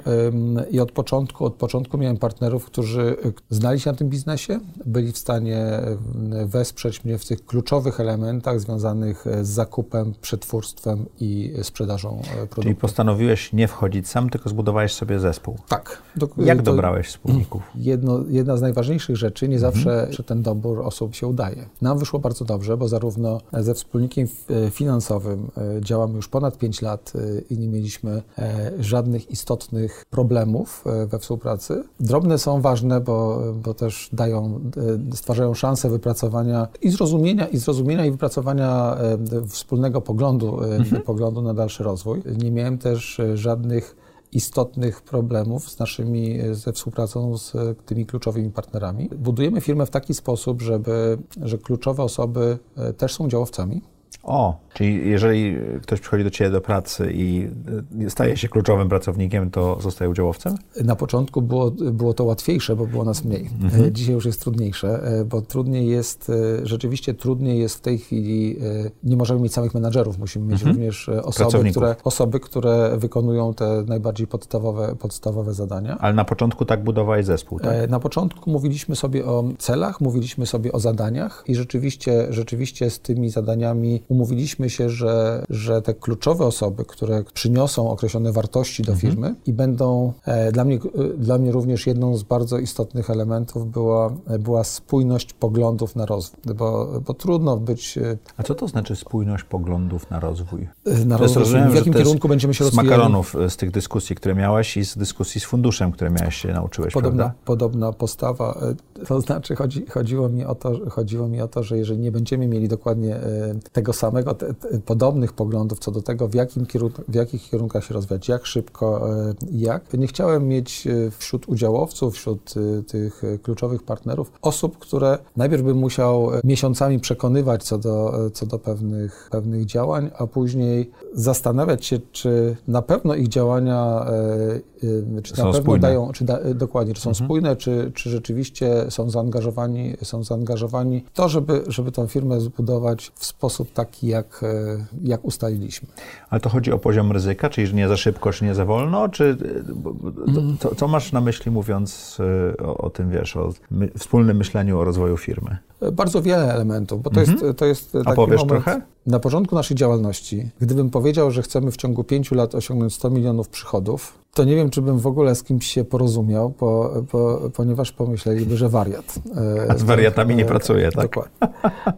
i od początku, od początku miałem partnerów, którzy znali się na tym biznesie, byli w stanie wesprzeć mnie w tych kluczowych elementach związanych e, z zakupem, przetwórstwem i sprzedażą e, produktów. Czyli postanowiłeś nie wchodzić sam, tylko zbudowałeś sobie zespół. Tak. Do, Jak dobrałeś wspólników? Jedno, jedna z najważniejszych rzeczy, nie zawsze mhm. ten dobór osób się udaje. Nam wyszło bardzo dobrze, bo zarówno ze wspólnikiem e, finansowym działamy już ponad 5 lat i nie mieliśmy żadnych istotnych problemów we współpracy. Drobne są ważne, bo, bo też dają, stwarzają szansę wypracowania i zrozumienia i zrozumienia i wypracowania e, wspólnego poglądu, e, mhm. poglądu na dalszy rozwój. Nie miałem też e, żadnych istotnych problemów z naszymi, ze współpracą z tymi kluczowymi partnerami. Budujemy firmę w taki sposób, żeby, że kluczowe osoby też są działowcami. O, Czyli jeżeli ktoś przychodzi do Ciebie do pracy i e, staje się kluczowym pracownikiem, to zostaje udziałowcem? Na początku było, było to łatwiejsze, bo było nas mniej. Mhm. E, dzisiaj już jest trudniejsze, e, bo trudniej jest, rzeczywiście trudniej jest w tej chwili, nie możemy mieć samych menadżerów, musimy mieć mhm. również osoby które, osoby, które wykonują te najbardziej podstawowe, podstawowe zadania. Ale na początku tak budowałeś zespół, tak? Na początku mówiliśmy sobie o celach, mówiliśmy sobie o zadaniach i rzeczywiście, rzeczywiście z tymi zadaniami umówiliśmy się, że, że te kluczowe osoby, które przyniosą określone wartości do mhm. firmy i będą, e, dla, mnie, e, dla mnie również jedną z bardzo istotnych elementów była, była spójność poglądów na rozwój, bo, bo trudno być... E, A co to znaczy spójność poglądów na rozwój? Na rozwój, rozumiem, w jakim kierunku będziemy się rozwijać? Z makaronów, z tych dyskusji, które miałeś i z dyskusji z funduszem, które miałeś się nauczyłeś, podobna, prawda? Podobna postawa, to znaczy chodzi, chodziło, mi o to, chodziło mi o to, że jeżeli nie będziemy mieli dokładnie tego samego, te, te, podobnych poglądów co do tego, w, jakim kierunku, w jakich kierunkach się rozwijać, jak szybko, jak. Nie chciałem mieć wśród udziałowców, wśród tych kluczowych partnerów osób, które najpierw bym musiał miesiącami przekonywać co do, co do pewnych, pewnych działań, a później zastanawiać się, czy na pewno ich działania e, czy są na pewno spójne. dają, czy da, dokładnie, czy są mhm. spójne, czy, czy rzeczywiście są zaangażowani, są zaangażowani w to, żeby, żeby tę firmę zbudować w sposób taki, jak, e, jak ustaliliśmy. Ale to chodzi o poziom ryzyka, czyli nie za szybko, czy nie za wolno, czy to, co masz na myśli mówiąc o, o tym, wiesz, o my, wspólnym myśleniu o rozwoju firmy? Bardzo wiele elementów, bo to mhm. jest, to jest taki A powiesz moment, trochę? Na początku naszej działalności, gdybym powiedział, że chcemy w ciągu pięciu lat osiągnąć 100 milionów przychodów, to nie wiem, czy bym w ogóle z kimś się porozumiał, bo, bo, ponieważ pomyśleliby, że wariat. A z wariatami nie pracuje, tak? Dokładnie.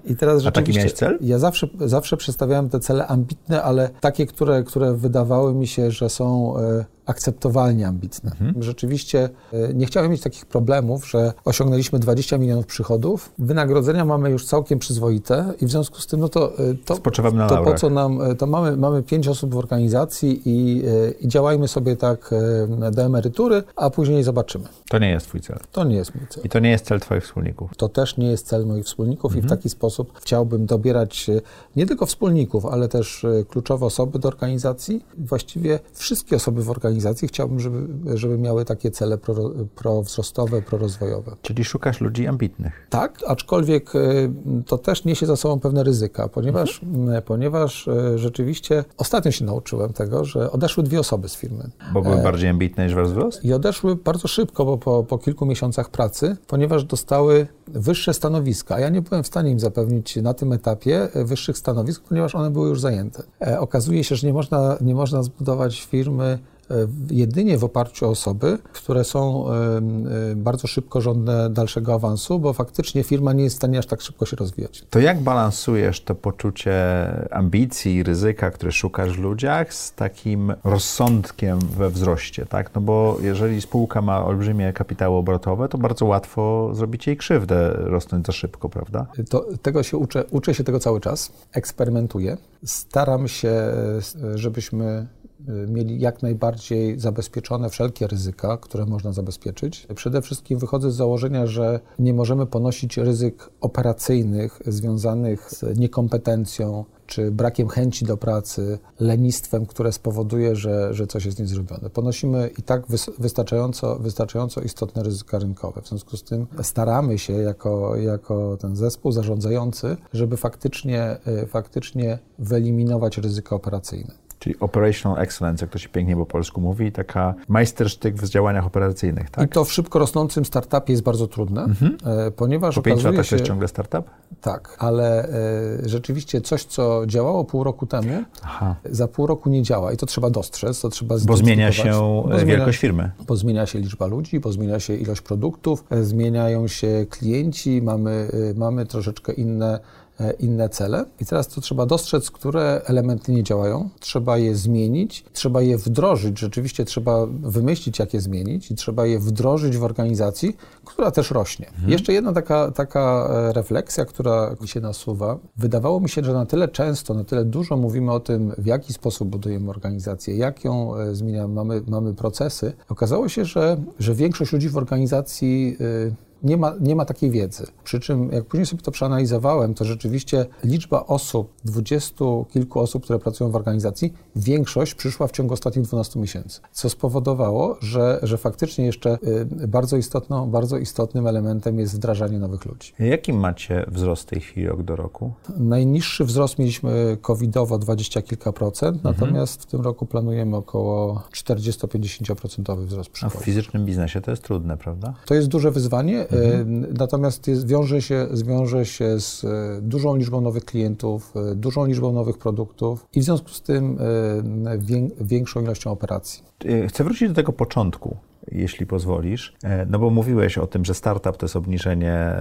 I teraz A taki miałeś cel? Ja zawsze, zawsze przedstawiałem te cele ambitne, ale takie, które, które wydawały mi się, że są e, akceptowalnie ambitne. Mhm. Rzeczywiście e, nie chciałem mieć takich problemów, że osiągnęliśmy 20 milionów przychodów, wynagrodzenia mamy już całkiem przyzwoite i w związku z tym, no to, e, to, na to po co nam, to mamy, mamy pięć osób w organizacji i, i działajmy sobie tak E, do emerytury, a później zobaczymy. To nie jest twój cel. To nie jest mój cel. I to nie jest cel twoich wspólników. To też nie jest cel moich wspólników mhm. i w mhm. taki sposób chciałbym dobierać e, nie tylko wspólników, ale też e, kluczowe osoby do organizacji. Właściwie wszystkie osoby w organizacji chciałbym, żeby, żeby miały takie cele pro, prowzrostowe, prorozwojowe. Czyli szukasz ludzi ambitnych. Tak, aczkolwiek to też niesie za sobą pewne ryzyka, ponieważ, mhm. ponieważ rzeczywiście ostatnio się nauczyłem tego, że odeszły dwie osoby z firmy. Bo były bardziej ambitne niż wasz wzrost? I odeszły bardzo szybko, bo po, po kilku miesiącach pracy, ponieważ dostały wyższe stanowiska. A ja nie byłem w stanie im zapewnić na tym etapie wyższych stanowisk, ponieważ one były już zajęte. E, okazuje się, że nie można, nie można zbudować firmy E, jedynie w oparciu o osoby, które są e, e, bardzo szybko żądne dalszego awansu, bo faktycznie firma nie jest w stanie aż tak szybko się rozwijać. To jak balansujesz to poczucie ambicji i ryzyka, które szukasz w ludziach, z takim rozsądkiem we wzroście, tak? No bo jeżeli spółka ma olbrzymie kapitały obrotowe, to bardzo łatwo zrobić jej krzywdę, rosnąć za szybko, prawda? To, tego się uczę, uczę się tego cały czas, eksperymentuję. Staram się, żebyśmy Y, mieli jak najbardziej zabezpieczone wszelkie ryzyka, które można zabezpieczyć. Przede wszystkim wychodzę z założenia, że nie możemy ponosić ryzyk operacyjnych związanych z niekompetencją czy brakiem chęci do pracy, lenistwem, które spowoduje, że, że coś jest niezrobione. Ponosimy i tak wystarczająco, wystarczająco istotne ryzyka rynkowe. W związku z tym staramy się jako, jako ten zespół zarządzający, żeby faktycznie, y, faktycznie wyeliminować ryzyka operacyjne czyli operational excellence, jak to się pięknie po polsku mówi, taka majstersztyk w działaniach operacyjnych, tak? I to w szybko rosnącym startupie jest bardzo trudne, mhm. E, ponieważ po pięciu latach się... to jest ciągle startup? Tak, ale e, rzeczywiście coś, co działało pół roku temu, Aha. za pół roku nie działa i to trzeba dostrzec, to trzeba Bo zmienia się bo wielkość firmy. Bo zmienia się liczba ludzi, bo zmienia się ilość produktów, e, zmieniają się klienci, mamy, mamy troszeczkę inne E, inne cele. I teraz to trzeba dostrzec, które elementy nie działają, trzeba je zmienić, trzeba je wdrożyć. Rzeczywiście trzeba wymyślić, jak je zmienić, i trzeba je wdrożyć w organizacji, która też rośnie. Mhm. Jeszcze jedna taka, taka e, refleksja, która się nasuwa. Wydawało mi się, że na tyle często, na tyle dużo mówimy o tym, w jaki sposób budujemy organizację, jak ją e, zmieniamy, mamy, mamy procesy. Okazało się, że, że większość ludzi w organizacji nie ma, nie ma takiej wiedzy. Przy czym, jak później sobie to przeanalizowałem, to rzeczywiście liczba osób, dwudziestu kilku osób, które pracują w organizacji, większość przyszła w ciągu ostatnich 12 miesięcy, co spowodowało, że, że faktycznie jeszcze y, bardzo, istotną, bardzo istotnym elementem jest wdrażanie nowych ludzi. Jaki macie wzrost w tej chwili rok do roku? Najniższy wzrost mieliśmy covidowo 20 kilka procent, mhm. natomiast w tym roku planujemy około 40-50% wzrost przychodów. A w fizycznym biznesie to jest trudne, prawda? To jest duże wyzwanie mhm. natomiast jest, wiąże, się, zwiąże się z dużą liczbą nowych klientów, dużą liczbą nowych produktów i w związku z tym większą ilością operacji. Chcę wrócić do tego początku jeśli pozwolisz. E, no bo mówiłeś o tym, że startup to jest obniżenie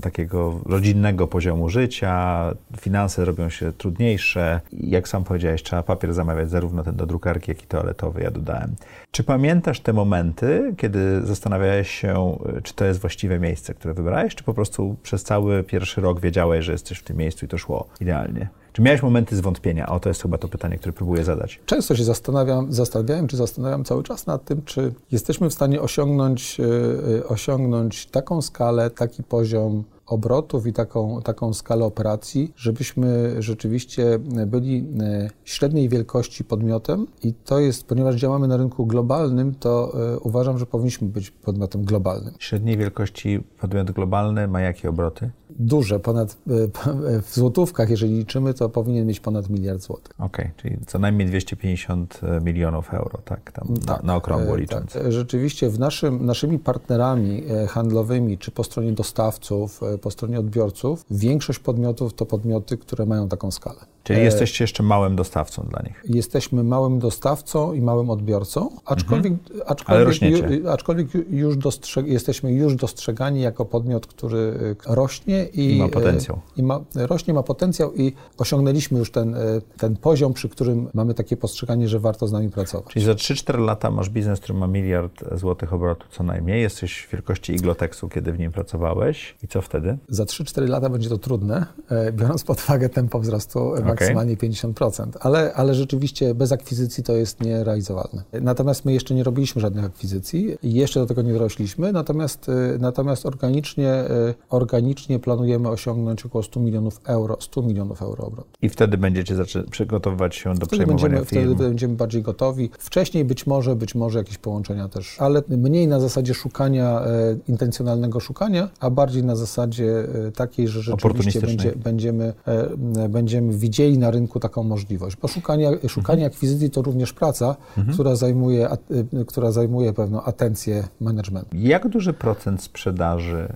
takiego rodzinnego poziomu życia, finanse robią się trudniejsze. Jak sam powiedziałeś, trzeba papier zamawiać zarówno ten do drukarki, jak i toaletowy, ja dodałem. Czy pamiętasz te momenty, kiedy zastanawiałeś się, czy to jest właściwe miejsce, które wybrałeś, czy po prostu przez cały pierwszy rok wiedziałeś, że jesteś w tym miejscu i to szło idealnie? Czy miałeś momenty zwątpienia? O, to jest chyba to pytanie, które próbuję zadać. Często się zastanawiam, zastanawiałem, czy zastanawiam cały czas nad tym, czy jesteśmy w stanie osiągnąć, yy, osiągnąć taką skalę, taki poziom obrotów i taką, taką skalę operacji, żebyśmy rzeczywiście byli e, średniej wielkości podmiotem i to jest, ponieważ działamy na rynku globalnym, to uważam, że powinniśmy być podmiotem globalnym. Średniej wielkości podmiot globalny ma jakie obroty? Duże, ponad, e, w złotówkach, jeżeli liczymy, to powinien mieć ponad miliard złotych. Okej, okay, czyli co najmniej 250 e, milionów euro, tak, tam tak, na, na okrągło e, licząc. Tak. Rzeczywiście w naszym, naszymi partnerami handlowymi, czy po stronie dostawców, po stronie odbiorców, większość podmiotów to podmioty, które mają taką skalę. Czyli jesteście jeszcze małym dostawcą dla nich. Jesteśmy małym dostawcą i małym odbiorcą, aczkolwiek, mhm. aczkolwiek, ju, aczkolwiek już dostrzeg, jesteśmy już dostrzegani jako podmiot, który rośnie i, I ma potencjał. I ma, rośnie, ma potencjał i osiągnęliśmy już ten, ten poziom, przy którym mamy takie postrzeganie, że warto z nami pracować. Czyli za 3-4 lata masz biznes, który ma miliard złotych obrotu co najmniej. Jesteś w wielkości Iglotexu, kiedy w nim pracowałeś. I co wtedy? Za 3-4 lata będzie to trudne, e, biorąc pod uwagę tempo wzrostu okay. maksymalnie 50%. Ale, ale rzeczywiście bez akwizycji to jest nierealizowalne. Natomiast my jeszcze nie robiliśmy żadnych akwizycji i jeszcze do tego nie dorośliśmy, natomiast, e, natomiast organicznie, e, organicznie planujemy osiągnąć około 100 milionów euro, 100 milionów euro obrotu. I wtedy będziecie przygotowywać się do wtedy przejmowania będziemy, firm. Wtedy będziemy bardziej gotowi. Wcześniej być może, być może jakieś połączenia też, ale mniej na zasadzie szukania, e, intencjonalnego szukania, a bardziej na zasadzie e, takiej, że rzeczywiście będzie, będziemy, e, będziemy widzieli na rynku taką możliwość. Bo szukanie, szukanie mhm. akwizycji to również praca, mhm. która, zajmuje, a, e, która zajmuje pewną atencję managementu. Jak duży procent sprzedaży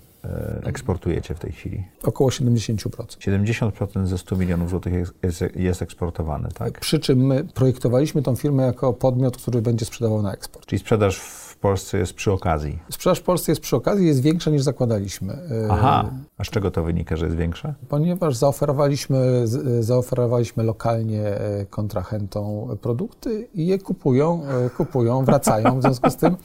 eksportujecie w tej chwili? Około 70%. 70% ze 100 milionów złotych jest, jest eksportowane, tak? Przy czym my projektowaliśmy tą firmę jako podmiot, który będzie sprzedawał na eksport. Czyli sprzedaż w Polsce jest przy okazji? Sprzedaż w Polsce jest przy okazji, jest większa niż zakładaliśmy. E, Aha, a z czego to wynika, że jest większa? Ponieważ zaoferowaliśmy, zaoferowaliśmy lokalnie e, kontrahentom produkty i je kupują, kupują, wracają. W związku z tym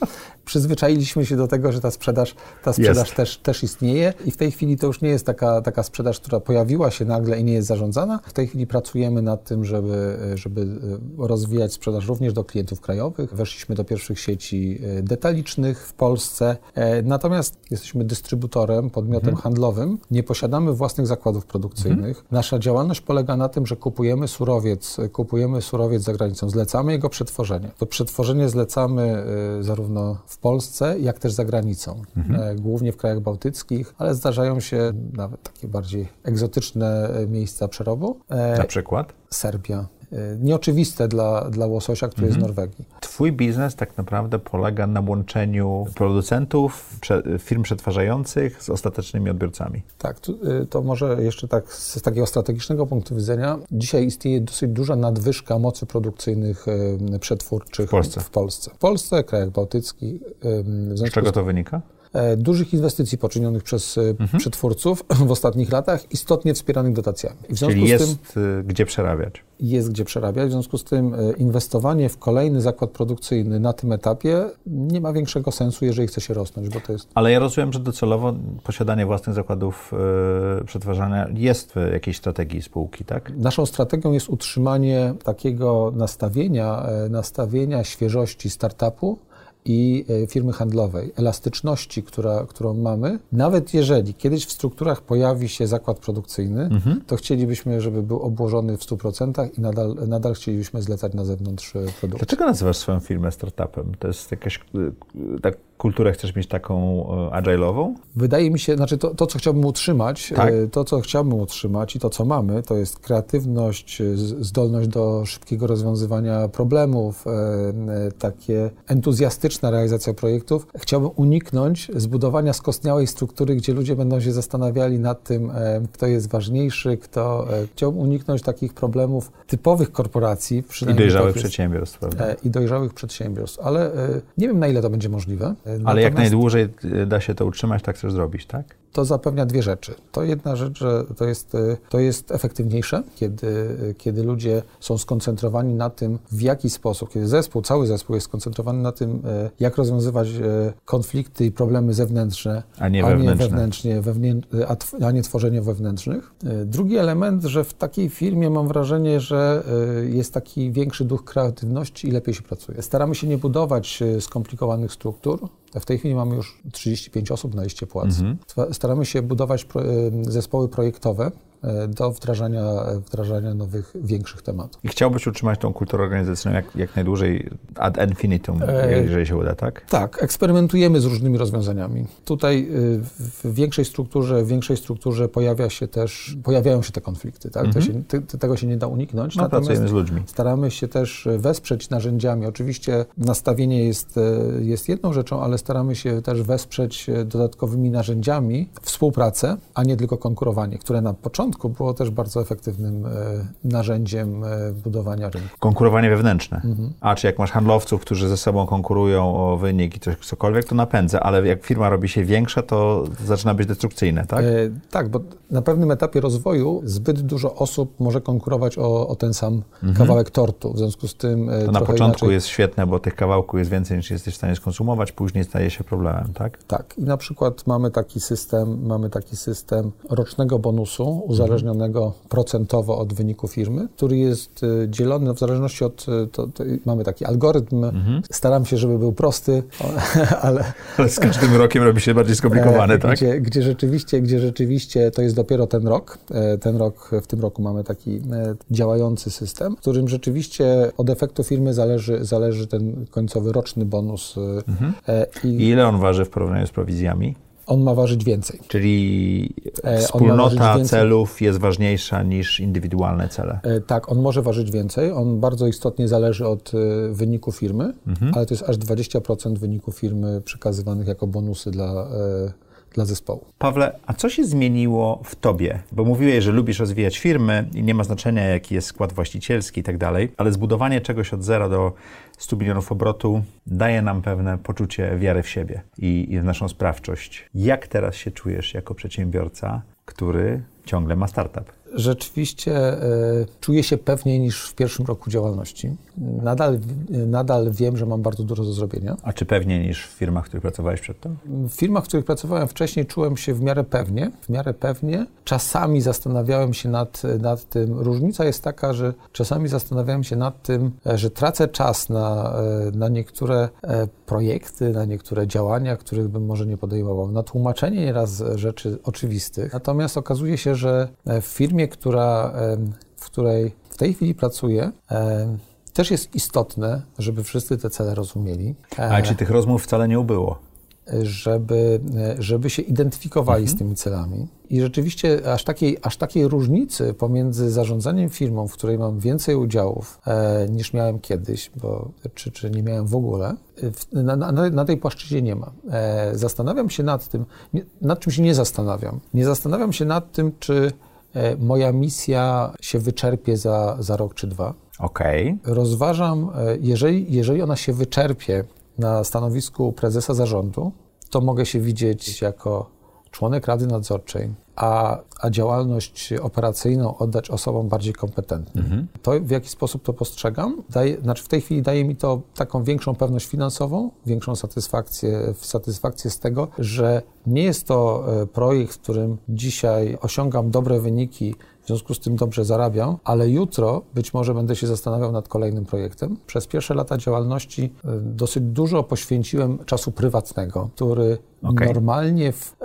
przyzwyczailiśmy się do tego, że ta sprzedaż, ta sprzedaż też, też istnieje i w tej chwili to już nie jest taka, taka sprzedaż, która pojawiła się nagle i nie jest zarządzana. W tej chwili pracujemy nad tym, żeby, żeby e, rozwijać sprzedaż również do klientów krajowych. Weszliśmy do pierwszych sieci e, detalicznych w Polsce, e, natomiast jesteśmy dystrybutorem, podmiotem mhm. handlowym. Nie posiadamy własnych zakładów produkcyjnych. Mhm. Nasza działalność polega na tym, że kupujemy surowiec, kupujemy surowiec za granicą, zlecamy jego przetworzenie. To przetworzenie zlecamy zarówno w Polsce, jak też za granicą, mhm. głównie w krajach bałtyckich ale zdarzają się nawet takie bardziej egzotyczne e, miejsca przerobu. E, Na przykład? Serbia. E, nieoczywiste dla, dla łososia, który mhm. jest z Norwegii. Twój biznes tak naprawdę polega na łączeniu producentów, firm przetwarzających z ostatecznymi odbiorcami. Tak, to, to może jeszcze tak z takiego strategicznego punktu widzenia. Dzisiaj istnieje dosyć duża nadwyżka mocy produkcyjnych przetwórczych w Polsce. W Polsce, w Polsce krajach bałtyckich. Z czego to wynika? E, dużych inwestycji poczynionych przez e, mhm. przetwórców w ostatnich latach, istotnie wspieranych dotacjami. w związku Czyli jest z tym, gdzie przerabiać. Jest gdzie przerabiać, w związku z tym e, inwestowanie w kolejny zakład produkcyjny na tym etapie nie ma większego sensu, jeżeli chce się rosnąć, bo to jest... Ale ja rozumiem, że docelowo posiadanie własnych zakładów yy, przetwarzania jest w jakiejś strategii spółki, tak? Naszą strategią jest utrzymanie takiego nastawienia, nastawienia świeżości startupu, i e, firmy handlowej, elastyczności, która, którą mamy, nawet jeżeli kiedyś w strukturach pojawi się zakład produkcyjny, mhm. to chcielibyśmy, żeby był obłożony w 100% i nadal, nadal chcielibyśmy zlecać na zewnątrz e, produkty. Dlaczego nazywasz swoją firmę startupem? To jest jakaś e, tak kulturę chcesz mieć taką e, agile'ową? Wydaje mi się, znaczy to, to co chciałbym utrzymać, Tak. e, to co chciałbym utrzymać i to co mamy, to jest kreatywność, e, zdolność do szybkiego rozwiązywania problemów, takie entuzjastyczna realizacja projektów. Chciałbym uniknąć zbudowania skostniałej struktury, gdzie ludzie będą się zastanawiali nad tym, kto jest ważniejszy, kto... Chciałbym uniknąć takich problemów typowych korporacji. I dojrzałych tak jest, przedsiębiorstw, prawda? I dojrzałych przedsiębiorstw, ale nie wiem na ile to będzie możliwe. E, Ale jak najdłużej e, da się to utrzymać, tak chcesz zrobić, tak? To zapewnia dwie rzeczy. To jedna rzecz, że to jest, y, to jest efektywniejsze, kiedy, y, kiedy ludzie są skoncentrowani na tym, w jaki sposób, kiedy zespół, cały zespół jest skoncentrowany na tym, y, jak rozwiązywać konflikty i problemy zewnętrzne, A nie wewnętrzne. wewnętrznie, wewnę, a, a nie tworzenie wewnętrznych. Drugi element, że w takiej firmie mam wrażenie, że jest taki większy duch kreatywności i lepiej się pracuje. Staramy się nie budować skomplikowanych struktur. W tej chwili mamy już 35 osób na liście płac. Sta- Staramy się budować y, zespoły projektowe do wdrażania, wdrażania nowych, większych tematów. I chciałbyś utrzymać tą kulturę organizacyjną jak, jak najdłużej ad infinitum, E, jeżeli się uda, tak? Tak, eksperymentujemy z różnymi rozwiązaniami. Tutaj y, w większej strukturze, w większej strukturze pojawia się też, pojawiają się te konflikty, tak? To się, te, te- tego się nie da uniknąć. No, pracujemy z ludźmi. Staramy się też wesprzeć narzędziami. Oczywiście nastawienie jest, e, jest jedną rzeczą, ale staramy się też wesprzeć e, dodatkowymi narzędziami współpracę, a nie tylko konkurowanie, które na początku było też bardzo efektywnym e, narzędziem e, budowania rynku. Konkurowanie wewnętrzne. Mhm. A czy jak masz handlowców, którzy ze sobą konkurują o wynik i coś, cokolwiek, to napędza, ale jak firma robi się większa, to zaczyna być destrukcyjne, tak? E, tak, bo na pewnym etapie rozwoju zbyt dużo osób może konkurować o, o ten sam kawałek tortu. W związku z tym e, Mhm. To na początku inaczej, jest świetne, bo tych kawałków jest więcej niż jesteś w stanie skonsumować, później staje się problemem, tak? Tak, i na przykład mamy taki system, mamy taki system rocznego bonusu uzależnionego procentowo od wyniku firmy, który jest y, dzielony w zależności od, y, to, to, mamy taki algorytm, staram się, żeby był prosty, ale Ale z każdym rokiem robi się bardziej skomplikowane, e, tak? gdzie, gdzie, rzeczywiście, gdzie rzeczywiście to jest dopiero ten rok. E, Ten rok, w tym roku mamy taki e, działający system, w którym rzeczywiście od efektu firmy zależy, zależy ten końcowy roczny bonus e, I i ile on waży w porównaniu z prowizjami? On ma ważyć więcej. Czyli E, wspólnota więcej. celów jest ważniejsza niż indywidualne cele. E, Tak, on może ważyć więcej. On bardzo istotnie zależy od e, wyniku firmy, ale to jest aż 20% wyniku firmy przekazywanych jako bonusy dla, dla zespołu. Pawle, a co się zmieniło w tobie? Bo mówiłeś, że lubisz rozwijać firmy i nie ma znaczenia, jaki jest skład właścicielski i tak dalej, ale zbudowanie czegoś od zera do 100 milionów obrotu daje nam pewne poczucie wiary w siebie i, i w naszą sprawczość. Jak teraz się czujesz jako przedsiębiorca, który ciągle ma startup? Rzeczywiście e, czuję się pewniej niż w pierwszym roku działalności. Nadal, nadal wiem, że mam bardzo dużo do zrobienia. A czy pewniej niż w firmach, w których pracowałeś przedtem? W firmach, w których pracowałem wcześniej, czułem się w miarę pewnie. W miarę pewnie. Czasami zastanawiałem się nad, nad tym. Różnica jest taka, że czasami zastanawiałem się nad tym, e, że tracę czas na, e, na niektóre projekty, na niektóre działania, których bym może nie podejmował, na tłumaczenie nieraz rzeczy oczywistych. Natomiast okazuje się, że w firmie, która, e, w której w tej chwili pracuję, e, też jest istotne, żeby wszyscy te cele rozumieli. E, Ale czy tych rozmów wcale nie ubyło? żeby, żeby się identyfikowali z tymi celami. I rzeczywiście aż takiej, aż takiej różnicy pomiędzy zarządzaniem firmą, w której mam więcej udziałów e, niż miałem kiedyś, bo, czy, czy nie miałem w ogóle, w, na, na, na tej płaszczyźnie nie ma. E, zastanawiam się nad tym, nie, nad czym się nie zastanawiam. Nie zastanawiam się nad tym, czy e, moja misja się wyczerpie za, za rok czy dwa Okej. rozważam, e, jeżeli, jeżeli ona się wyczerpie na stanowisku prezesa zarządu, to mogę się widzieć jako członek Rady Nadzorczej, a, a działalność operacyjną oddać osobom bardziej kompetentnym. To, w jaki sposób to postrzegam? Daje, znaczy w tej chwili daje mi to taką większą pewność finansową, większą satysfakcję, satysfakcję z tego, że nie jest to e, projekt, w którym dzisiaj osiągam dobre wyniki, w związku z tym dobrze zarabiam, ale jutro być może będę się zastanawiał nad kolejnym projektem. Przez pierwsze lata działalności y, dosyć dużo poświęciłem czasu prywatnego, który Okay. Normalnie w,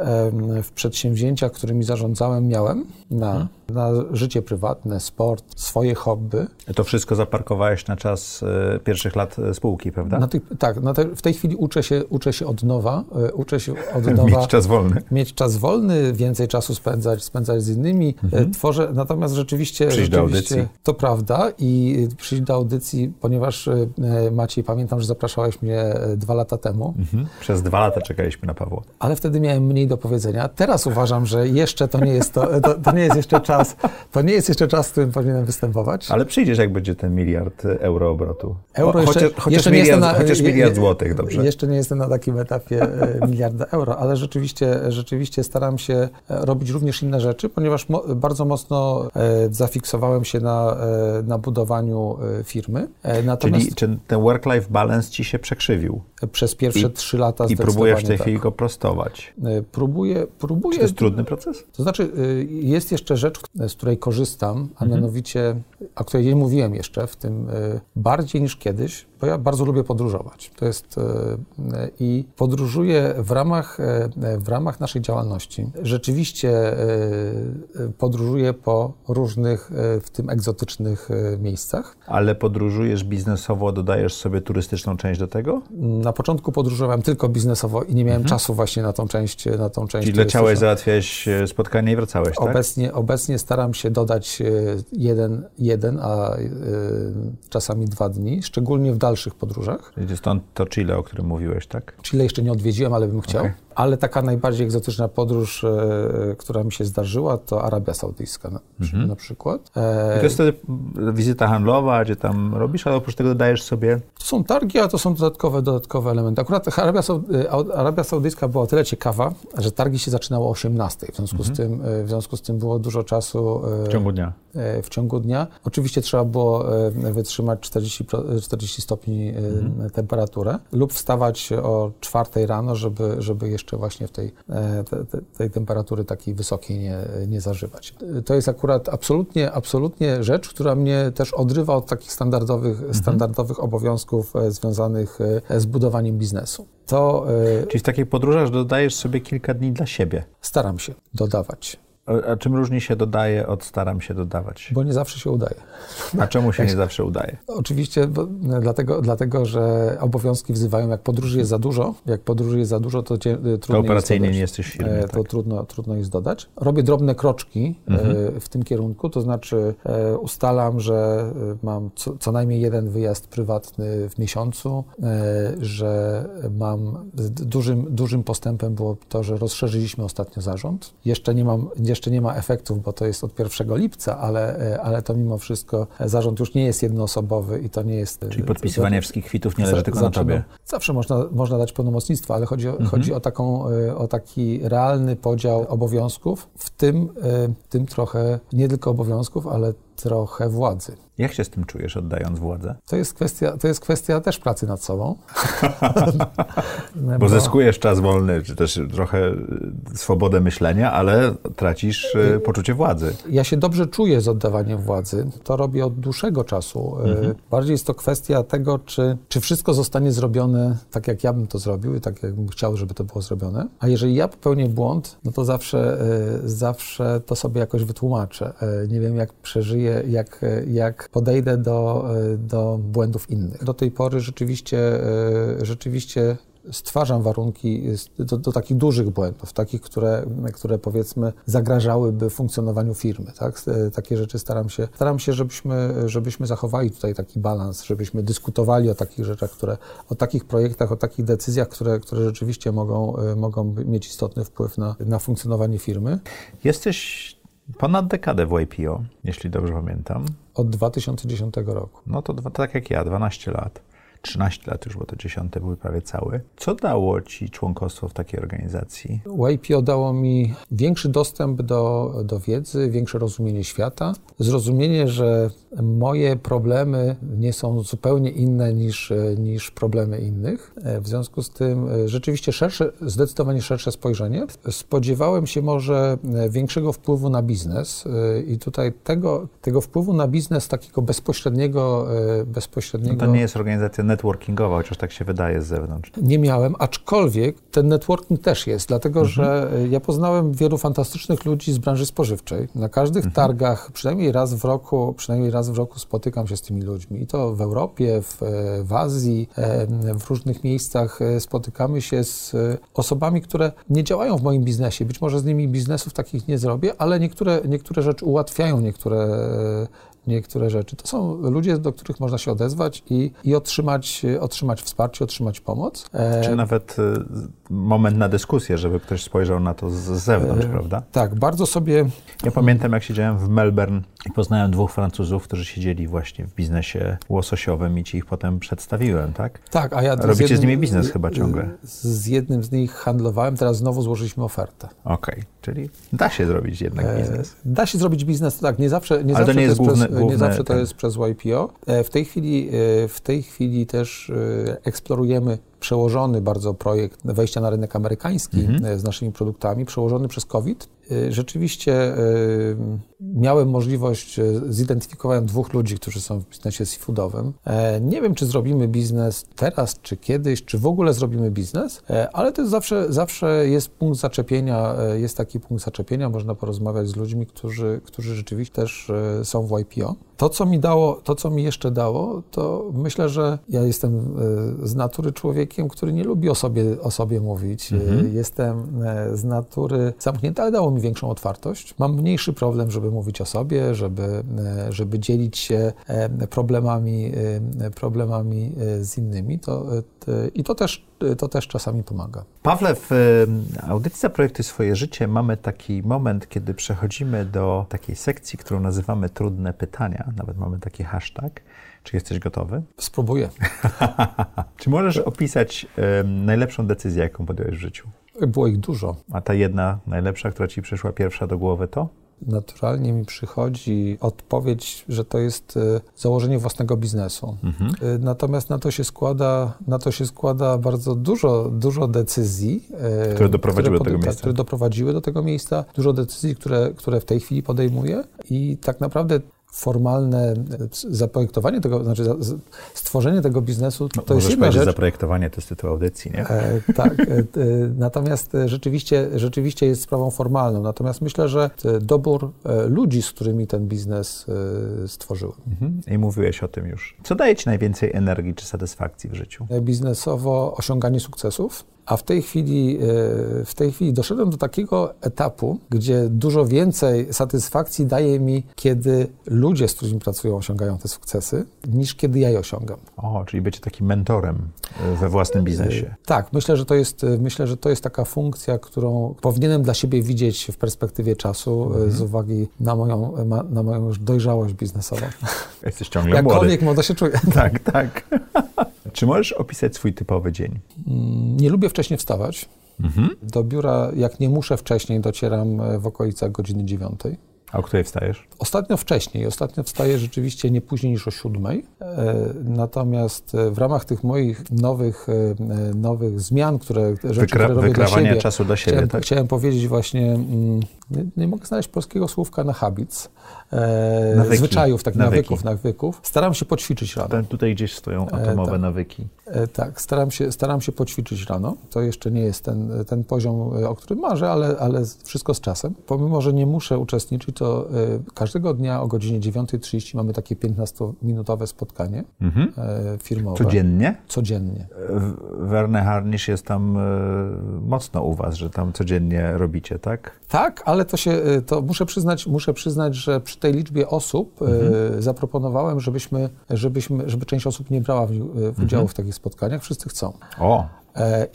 w przedsięwzięciach, którymi zarządzałem, miałem na, hmm. na życie prywatne, sport, swoje hobby. To wszystko zaparkowałeś na czas e, pierwszych lat e, spółki, prawda? Na tak, na te, w tej chwili uczę się, uczę się od nowa. E, uczę się od nowa. mieć czas wolny. Mieć czas wolny, więcej czasu spędzać, spędzać z innymi. Mhm. Tworzę, natomiast rzeczywiście... Przyjść do audycji. To prawda i przyjść do audycji, ponieważ Maciej, pamiętam, że zapraszałeś mnie dwa lata temu. Mhm. Przez dwa lata czekaliśmy na Ale wtedy miałem mniej do powiedzenia. Teraz uważam, że jeszcze to nie jest to, to, to nie jest jeszcze czas, to nie jest jeszcze czas, w którym powinienem występować. Ale przyjdziesz, jak będzie ten miliard euro obrotu. Euro jeszcze, chociaż, chociaż jeszcze miliard, na, chociaż miliard złotych, dobrze? Jeszcze nie jestem na takim etapie e, miliarda euro, ale rzeczywiście, rzeczywiście staram się e, robić również inne rzeczy, ponieważ mo, bardzo mocno e, zafiksowałem się na, e, na budowaniu e, firmy. Natomiast Czyli czy ten work-life balance ci się przekrzywił? Przez pierwsze trzy lata I próbujesz w tej tak. chwili go prostować? Próbuję, próbuję. Czy to jest trudny proces? To znaczy, jest jeszcze rzecz, z której korzystam, a mhm. mianowicie, o której nie mówiłem jeszcze w tym, bardziej niż kiedyś, bo ja bardzo lubię podróżować. To jest e, i podróżuję w ramach, e, w ramach naszej działalności. Rzeczywiście e, podróżuję po różnych, w tym egzotycznych miejscach. Ale podróżujesz biznesowo, dodajesz sobie turystyczną część do tego? Na początku podróżowałem tylko biznesowo i nie miałem mhm. czasu właśnie na tą część, na tą część. Czyli leciałeś, załatwiałeś spotkanie i wracałeś, tak? Obecnie, obecnie staram się dodać jeden, jeden a czasami dwa dni, szczególnie w dalszych podróżach. Stąd to Chile, o którym mówiłeś, tak? Chile jeszcze nie odwiedziłem, ale bym chciał. Okay. Ale taka najbardziej egzotyczna podróż, e, która mi się zdarzyła, to Arabia Saudyjska na, mhm. na przykład. E, I to jest wtedy wizyta handlowa, gdzie tam robisz, ale oprócz tego dodajesz sobie... To są targi, a to są dodatkowe, dodatkowe elementy. Akurat Arabia, e, Arabia Saudyjska była o tyle ciekawa, że targi się zaczynały o 18. W związku, mhm. z tym, w związku z tym było dużo czasu... W ciągu dnia. W ciągu dnia. Oczywiście trzeba było wytrzymać 40, 40 stopni mhm. temperaturę lub wstawać o 4 rano, żeby, żeby jeszcze jeszcze właśnie w tej, e, te, tej temperatury takiej wysokiej nie, nie zażywać. To jest akurat absolutnie, absolutnie rzecz, która mnie też odrywa od takich standardowych, mhm. standardowych obowiązków e, związanych e, z budowaniem biznesu. To, Czyli w takiej podróżach dodajesz sobie kilka dni dla siebie? Staram się dodawać. A czym różni się dodaje od staram się dodawać? Bo nie zawsze się udaje. A czemu się nie zawsze udaje? Oczywiście bo, dlatego, dlatego, że obowiązki wzywają, jak podróży jest za dużo, jak podróży jest za dużo, to cie, trudno to operacyjnie jest nie jesteś w firmie, e, To tak. trudno, trudno jest dodać. Robię drobne kroczki e, mhm. w tym kierunku, to znaczy e, ustalam, że mam co, co najmniej jeden wyjazd prywatny w miesiącu, że mam dużym, dużym postępem było to, że rozszerzyliśmy ostatnio zarząd. Jeszcze nie mam, jeszcze jeszcze nie ma efektów, bo to jest od 1 lipca, ale, e, ale to mimo wszystko zarząd już nie jest jednoosobowy i to nie jest... Czyli podpisywanie to, wszystkich kwitów nie leży tylko na tobie? Zawsze można, można dać pełnomocnictwo, ale chodzi, o, mhm. chodzi o, taką, e, o taki realny podział obowiązków, w tym, e, tym trochę nie tylko obowiązków, ale trochę władzy. Jak się z tym czujesz, oddając władzę? To jest kwestia, to jest kwestia też pracy nad sobą. Bo, Bo zyskujesz czas wolny, czy też trochę y, swobodę myślenia, ale tracisz y, poczucie władzy. Ja się dobrze czuję z oddawaniem władzy. To robię od dłuższego czasu. Y, mhm. Bardziej jest to kwestia tego, czy, czy wszystko zostanie zrobione tak, jak ja bym to zrobił i tak, jak bym chciał, żeby to było zrobione. A jeżeli ja popełnię błąd, no to zawsze, zawsze to sobie jakoś wytłumaczę. Nie wiem, jak przeżyję, jak, jak podejdę do, do błędów innych. Do tej pory rzeczywiście, e, rzeczywiście stwarzam warunki do, do, takich dużych błędów, takich, które, które powiedzmy zagrażałyby funkcjonowaniu firmy. Tak? E, takie rzeczy staram się, staram się żebyśmy, żebyśmy zachowali tutaj taki balans, żebyśmy dyskutowali o takich rzeczach, które, o takich projektach, o takich decyzjach, które, które rzeczywiście mogą, e, mogą mieć istotny wpływ na, na funkcjonowanie firmy. Jesteś Ponad dekadę w YPO, jeśli dobrze pamiętam. Od 2010 roku. No to tak jak ja, 12 lat. 13 lat już, bo to 10 były prawie cały. Co dało Ci członkostwo w takiej organizacji? YPO dało mi większy dostęp do, do wiedzy, większe rozumienie świata, zrozumienie, że moje problemy nie są zupełnie inne niż, niż problemy innych. W związku z tym rzeczywiście szersze, zdecydowanie szersze spojrzenie. Spodziewałem się może większego wpływu na biznes i tutaj tego, tego wpływu na biznes takiego bezpośredniego, bezpośredniego... No to nie jest organizacja networkingowa, chociaż tak się wydaje z zewnątrz. Nie miałem, aczkolwiek ten networking też jest, dlatego mhm. że ja poznałem wielu fantastycznych ludzi z branży spożywczej. Na każdych mhm. targach, przynajmniej raz w roku, przynajmniej raz w roku spotykam się z tymi ludźmi. I to w Europie, w, w Azji, w różnych miejscach e, spotykamy się z e, osobami, które nie działają w moim biznesie. Być może z nimi biznesów takich nie zrobię, ale niektóre, niektóre rzeczy ułatwiają niektóre niektóre rzeczy. To są ludzie, do których można się odezwać i, i otrzymać, otrzymać wsparcie, otrzymać pomoc. E, Czy nawet e, moment na dyskusję, żeby ktoś spojrzał na to z zewnątrz, e, prawda? Tak, bardzo sobie... Ja pamiętam, jak siedziałem w Melbourne i poznałem dwóch Francuzów, którzy siedzieli właśnie w biznesie łososiowym i ci ich potem przedstawiłem, tak? Tak, a ja... Robicie z, jednym, z nimi biznes chyba ciągle. Z jednym z nich handlowałem, teraz znowu złożyliśmy ofertę. Okej, okay. Czyli da się zrobić jednak biznes. Da się zrobić biznes, tak, nie zawsze, nie Ale zawsze to nie jest, to jest główny, przez, główne, nie zawsze to jest przez YPO. E, w tej chwili, e, w tej chwili też e, eksplorujemy przełożony bardzo projekt wejścia na rynek amerykański mhm. z naszymi produktami, przełożony przez COVID. Rzeczywiście miałem możliwość, zidentyfikowałem dwóch ludzi, którzy są w biznesie seafoodowym. Nie wiem, czy zrobimy biznes teraz, czy kiedyś, czy w ogóle zrobimy biznes, ale to jest zawsze, zawsze jest punkt zaczepienia, jest taki punkt zaczepienia, można porozmawiać z ludźmi, którzy, którzy rzeczywiście też są w YPO. To, co mi dało, to, co mi jeszcze dało, to myślę, że ja jestem e, z natury człowiekiem, który nie lubi o sobie, o sobie mówić. E, mhm. Jestem e, z natury zamknięty, ale dało mi większą otwartość. Mam mniejszy problem, żeby mówić o sobie, żeby, żeby dzielić się problemami, problemami z innymi. To, I to też, to też czasami pomaga. Pawle, w audycji Zaprojektuj swoje życie mamy taki moment, kiedy przechodzimy do takiej sekcji, którą nazywamy trudne pytania nawet mamy taki hashtag. Czy jesteś gotowy? Spróbuję. Czy możesz opisać najlepszą decyzję, jaką podjąłeś w życiu? Było ich dużo. A ta jedna najlepsza, która ci przyszła pierwsza do głowy, to? naturalnie mi przychodzi odpowiedź, że to jest e, założenie własnego biznesu. Mhm. E, natomiast na to się składa, na to się składa bardzo dużo, dużo decyzji, e, które doprowadziły które, do tego miejsca. które doprowadziły do tego miejsca, dużo decyzji, które, które w tej chwili podejmuję i tak naprawdę formalne zaprojektowanie tego, znaczy stworzenie tego biznesu, to no, jest jedna rzecz. zaprojektowanie to jest tytuł audycji, nie? E, tak, e, e, natomiast rzeczywiście, rzeczywiście jest sprawą formalną. Natomiast myślę, że dobór e, ludzi, z którymi ten biznes e, stworzyłem. Mhm. I mówiłeś o tym już. Co daje Ci najwięcej energii czy satysfakcji w życiu? Biznesowo osiąganie sukcesów, a w tej chwili, e, w tej chwili doszedłem do takiego etapu, gdzie dużo więcej satysfakcji daje mi, kiedy ludzie, z którymi pracują, osiągają te sukcesy, niż kiedy ja je osiągam. O, czyli być takim mentorem e, we własnym biznesie. E, tak, myślę, że to jest, myślę, że to jest taka funkcja, którą powinienem dla siebie widzieć w perspektywie czasu mhm. z uwagi na moją, na moją już dojrzałość biznesową. Jesteś ciągle Jakkolwiek młody. młodo się czuję. Tak, tak. Czy możesz opisać swój typowy dzień? Mm, nie lubię wcześniej wstawać. Mhm. Do biura, jak nie muszę wcześniej, docieram e, w okolicach godziny dziewiątej. A o której wstajesz? Ostatnio wcześniej. Ostatnio wstaję rzeczywiście nie później niż o siódmej. E, natomiast e, w ramach tych moich nowych, nowych zmian, które, rzeczy, Wykra które robię dla siebie, czasu dla siebie, chciałem, tak? chciałem powiedzieć właśnie, mm, nie, nie, mogę znaleźć polskiego słówka na habits, e, nawyki. zwyczajów, tak, nawyki. nawyków, nawyków. Staram się poćwiczyć rano. Ten, tutaj gdzieś stoją atomowe e, tak. nawyki. E, tak, staram się, staram się poćwiczyć rano. To jeszcze nie jest ten, ten poziom, e, o którym marzę, ale, ale wszystko z czasem. Pomimo, że nie muszę uczestniczyć, to e, każdego dnia o godzinie 9.30 mamy takie 15-minutowe spotkanie mhm. E, firmowe. Codziennie? Codziennie. Werner Harnisch jest tam mocno u was, że tam codziennie robicie, tak? Tak, ale to się, to muszę przyznać, muszę przyznać, że przy tej liczbie osób mhm. zaproponowałem, żebyśmy, żebyśmy, żeby część osób nie brała w, w udziału mhm. w takich spotkaniach. Wszyscy chcą. O, E,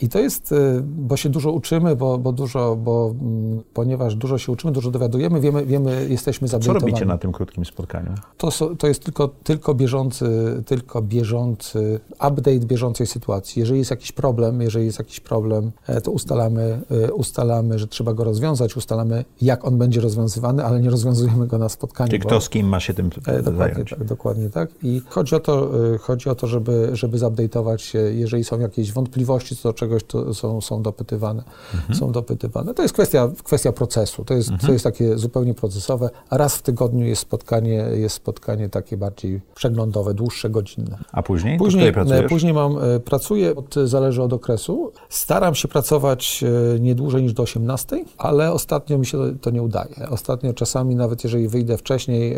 I to jest, e, bo się dużo uczymy, bo, bo dużo, bo, mm, ponieważ dużo się uczymy, dużo dowiadujemy, wiemy, wiemy jesteśmy zablokowani. Co robicie na tym krótkim spotkaniu? To, to jest tylko, tylko, bieżący, tylko bieżący update bieżącej sytuacji. Jeżeli jest jakiś problem, jeżeli jest jakiś problem, e, to ustalamy, ustalamy, że trzeba go rozwiązać, ustalamy, jak on będzie rozwiązywany, ale nie rozwiązujemy go na spotkaniu. Bo... kto z kim ma się tym dokładnie zająć? Tak, dokładnie tak. I chodzi o to, chodzi o to żeby, żeby zupdate'ować się, jeżeli są jakieś wątpliwości co do czegoś, to są, są dopytywane. Mhm. Są dopytywane. To jest kwestia, kwestia procesu. To jest, mhm. to jest takie zupełnie procesowe. Raz w tygodniu jest spotkanie, jest spotkanie takie bardziej przeglądowe, dłuższe, godzinne. A później? Później, później mam, pracuję, od, zależy od okresu. Staram się pracować nie dłużej niż do 18, ale ostatnio mi się to nie udaje. Ostatnio czasami, nawet jeżeli wyjdę wcześniej,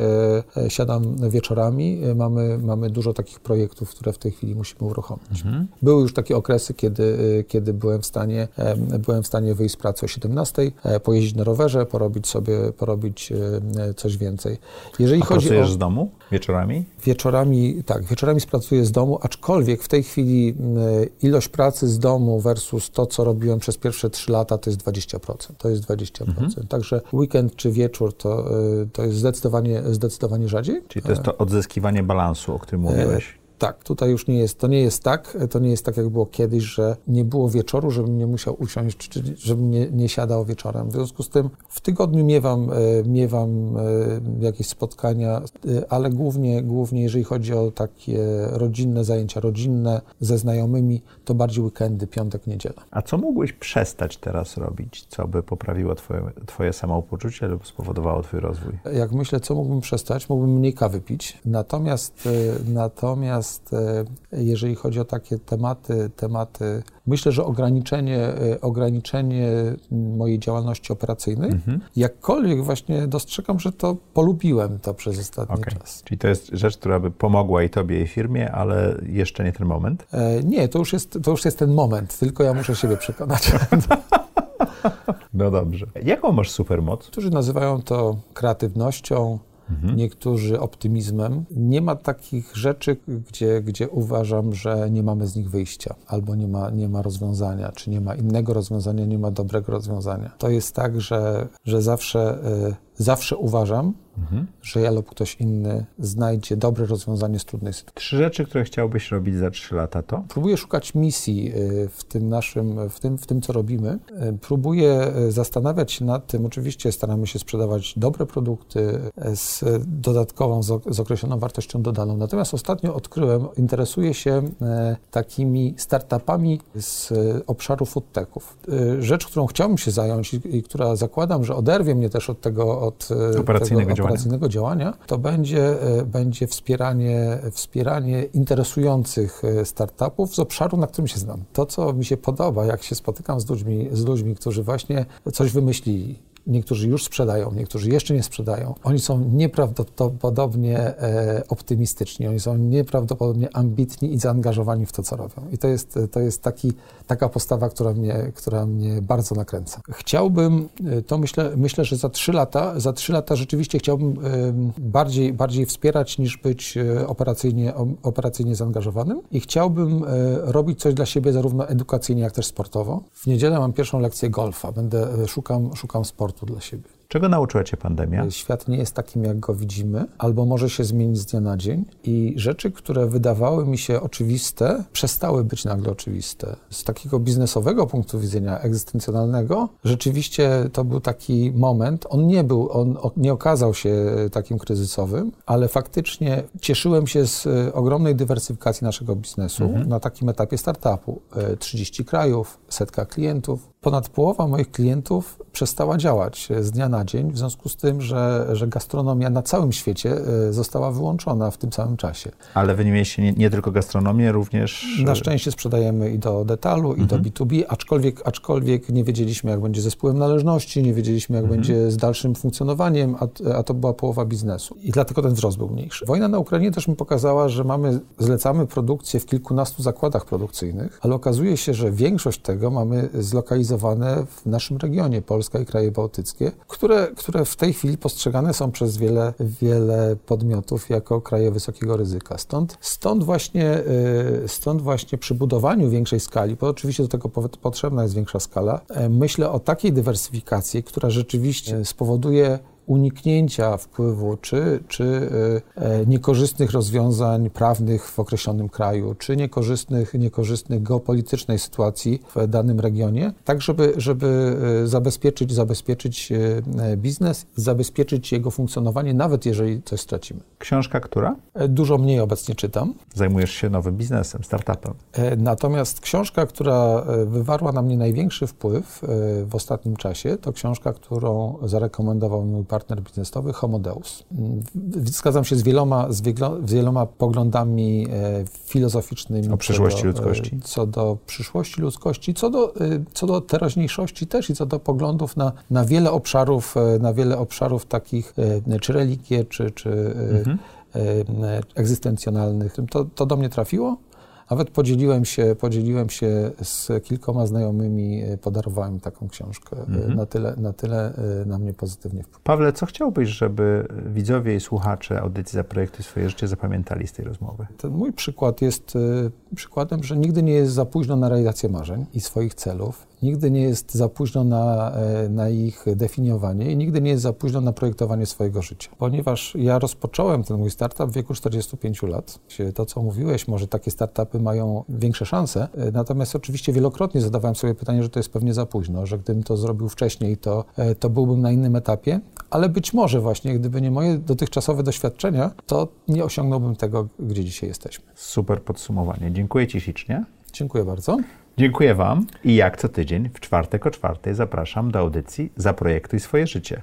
siadam wieczorami. Mamy, mamy dużo takich projektów, które w tej chwili musimy uruchomić. Mhm. Były już takie okresy, kiedy, kiedy byłem, w stanie, byłem w stanie wyjść z pracy o 17, e, pojeździć na rowerze, porobić sobie, porobić e, coś więcej. Jeżeli A chodzi pracujesz o, z domu wieczorami? Wieczorami, tak, wieczorami pracuję z domu, aczkolwiek w tej chwili ilość pracy z domu versus to, co robiłem przez pierwsze 3 lata, to jest 20%. To jest 20%. Mhm. Także weekend czy wieczór to, e, to jest zdecydowanie, zdecydowanie rzadziej. Czyli to jest to odzyskiwanie balansu, o którym mówiłeś. Tak, tutaj już nie jest, to nie jest tak, to nie jest tak, jak było kiedyś, że nie było wieczoru, żebym nie musiał usiąść, czy żebym nie, nie siadał wieczorem. W związku z tym w tygodniu miewam, e, miewam e, jakieś spotkania, e, ale głównie, głównie jeżeli chodzi o takie rodzinne zajęcia, rodzinne ze znajomymi, to bardziej weekendy, piątek, niedziela. A co mógłbyś przestać teraz robić, co by poprawiło twoje, twoje samopoczucie lub spowodowało twój rozwój? Jak myślę, co mógłbym przestać, mógłbym mniej kawy pić, natomiast, natomiast E, jeżeli chodzi o takie tematy, tematy myślę, że ograniczenie, e, ograniczenie mojej działalności operacyjnej, mhm. jakkolwiek właśnie dostrzegam, że to polubiłem to przez ostatni okay. czas. Czyli to jest rzecz, która by pomogła i tobie, i firmie, ale jeszcze nie ten moment? E, nie, to już, jest, to już jest ten moment, tylko ja muszę siebie przekonać. No dobrze. Jaką masz supermoc? Którzy nazywają to kreatywnością, mhm. niektórzy optymizmem. Nie ma takich rzeczy, gdzie, gdzie uważam, że nie mamy z nich wyjścia, albo nie ma, nie ma rozwiązania, czy nie ma innego rozwiązania, nie ma dobrego rozwiązania. To jest tak, że, że zawsze, y, zawsze uważam, mhm. że ja lub ktoś inny znajdzie dobre rozwiązanie z trudnej sytuacji. Trzy rzeczy, które chciałbyś robić za trzy lata to? Próbuję szukać misji y, w tym naszym, w tym, w tym co robimy. Y, próbuję y, zastanawiać się nad tym, oczywiście staramy się sprzedawać dobre produkty z dodatkową, z określoną wartością dodaną. Natomiast ostatnio odkryłem, interesuję się takimi startupami z obszaru foodtechów. Rzecz, którą chciałbym się zająć i, i która zakładam, że oderwie mnie też od tego, od operacyjnego tego, operacyjnego działania, to będzie, e, będzie wspieranie, wspieranie interesujących e, startupów z obszaru, na którym się znam. To, co mi się podoba, jak się spotykam z ludźmi, z ludźmi którzy właśnie coś wymyślili, niektórzy już sprzedają, niektórzy jeszcze nie sprzedają. Oni są nieprawdopodobnie e, optymistyczni, oni są nieprawdopodobnie ambitni i zaangażowani w to, co robią. I to jest, to jest taki, taka postawa, która mnie, która mnie bardzo nakręca. Chciałbym, e, to myślę, myślę, że za trzy lata, za trzy lata rzeczywiście chciałbym e, bardziej, bardziej wspierać niż być operacyjnie, operacyjnie zaangażowanym i chciałbym robić coś dla siebie zarówno edukacyjnie, jak też sportowo. W niedzielę mam pierwszą lekcję golfa, będę, szukam, szukam sportu dla siebie. Czego nauczyła Cię pandemia? Świat nie jest takim, jak go widzimy, albo może się zmienić z dnia na dzień i rzeczy, które wydawały mi się oczywiste, przestały być nagle oczywiste. Z takiego biznesowego punktu widzenia, egzystencjonalnego, rzeczywiście to był taki moment, on nie był, on nie okazał się takim kryzysowym, ale faktycznie cieszyłem się z e, ogromnej dywersyfikacji naszego biznesu mhm. na takim etapie startupu. 30 e, krajów, setka klientów. Ponad połowa moich klientów przestała działać z dnia na dzień, w związku z tym, że, że gastronomia na całym świecie e, została wyłączona w tym samym czasie. Ale wy nie mieliście nie, nie tylko gastronomię, również... Na szczęście sprzedajemy i do detalu, i mhm. do B2B, aczkolwiek, aczkolwiek nie wiedzieliśmy, jak będzie zespołem należności, nie wiedzieliśmy, jak mhm. będzie z dalszym funkcjonowaniem, a, a to była połowa biznesu. I dlatego ten wzrost był mniejszy. Wojna na Ukrainie też mi pokazała, że mamy, zlecamy produkcję w kilkunastu zakładach produkcyjnych, ale okazuje się, że większość tego mamy zlokalizowane w naszym regionie, Polska i kraje bałtyckie, które, które w tej chwili postrzegane są przez wiele, wiele podmiotów jako kraje wysokiego ryzyka. Stąd, stąd, właśnie, y, stąd właśnie przy budowaniu większej skali, bo oczywiście do tego potrzebna jest większa skala, y, myślę o takiej dywersyfikacji, która rzeczywiście spowoduje uniknięcia wpływu czy, czy niekorzystnych rozwiązań prawnych w określonym kraju, czy niekorzystnych, niekorzystnych geopolitycznej sytuacji w danym regionie, tak żeby, żeby zabezpieczyć, zabezpieczyć biznes, zabezpieczyć jego funkcjonowanie, nawet jeżeli coś stracimy. Książka która? Dużo mniej obecnie czytam. Zajmujesz się nowym biznesem, startupem. Natomiast książka, która wywarła na mnie największy wpływ w ostatnim czasie, to książka, którą zarekomendował mi mój partner biznesowy, Homodeus. Zgadzam się z wieloma, z wieloma poglądami e, filozoficznymi. O przyszłości co do, ludzkości. Co do przyszłości ludzkości, co do, e, co do teraźniejszości też i co do poglądów na, na wiele obszarów, e, na wiele obszarów takich, czy religie, czy, czy mhm. egzystencjonalnych. To, to do mnie trafiło. Nawet podzieliłem się, podzieliłem się z kilkoma znajomymi, e, podarowałem taką książkę. E, mhm. Na, tyle, na tyle e, na mnie pozytywnie wpłynęło. Pawle, co chciałbyś, żeby widzowie i słuchacze audycji za projekty swoje życie zapamiętali z tej rozmowy? Ten mój przykład jest przykładem, że nigdy nie jest za późno na realizację marzeń i swoich celów. Nigdy nie jest za późno na, e, na ich definiowanie i nigdy nie jest za późno na projektowanie swojego życia. Ponieważ ja rozpocząłem ten mój startup w wieku 45 lat. To, co mówiłeś, może takie startupy mają większe szanse, e, natomiast oczywiście wielokrotnie zadawałem sobie pytanie, że to jest pewnie za późno, że gdybym to zrobił wcześniej, to, e, to byłbym na innym etapie, ale być może właśnie, gdyby nie moje dotychczasowe doświadczenia, to nie osiągnąłbym tego, gdzie dzisiaj jesteśmy. Super podsumowanie. Dziękuję Ci ślicznie. Dziękuję bardzo. Dziękuję Wam i jak co tydzień w czwartek o czwartej zapraszam do audycji Zaprojektuj swoje życie.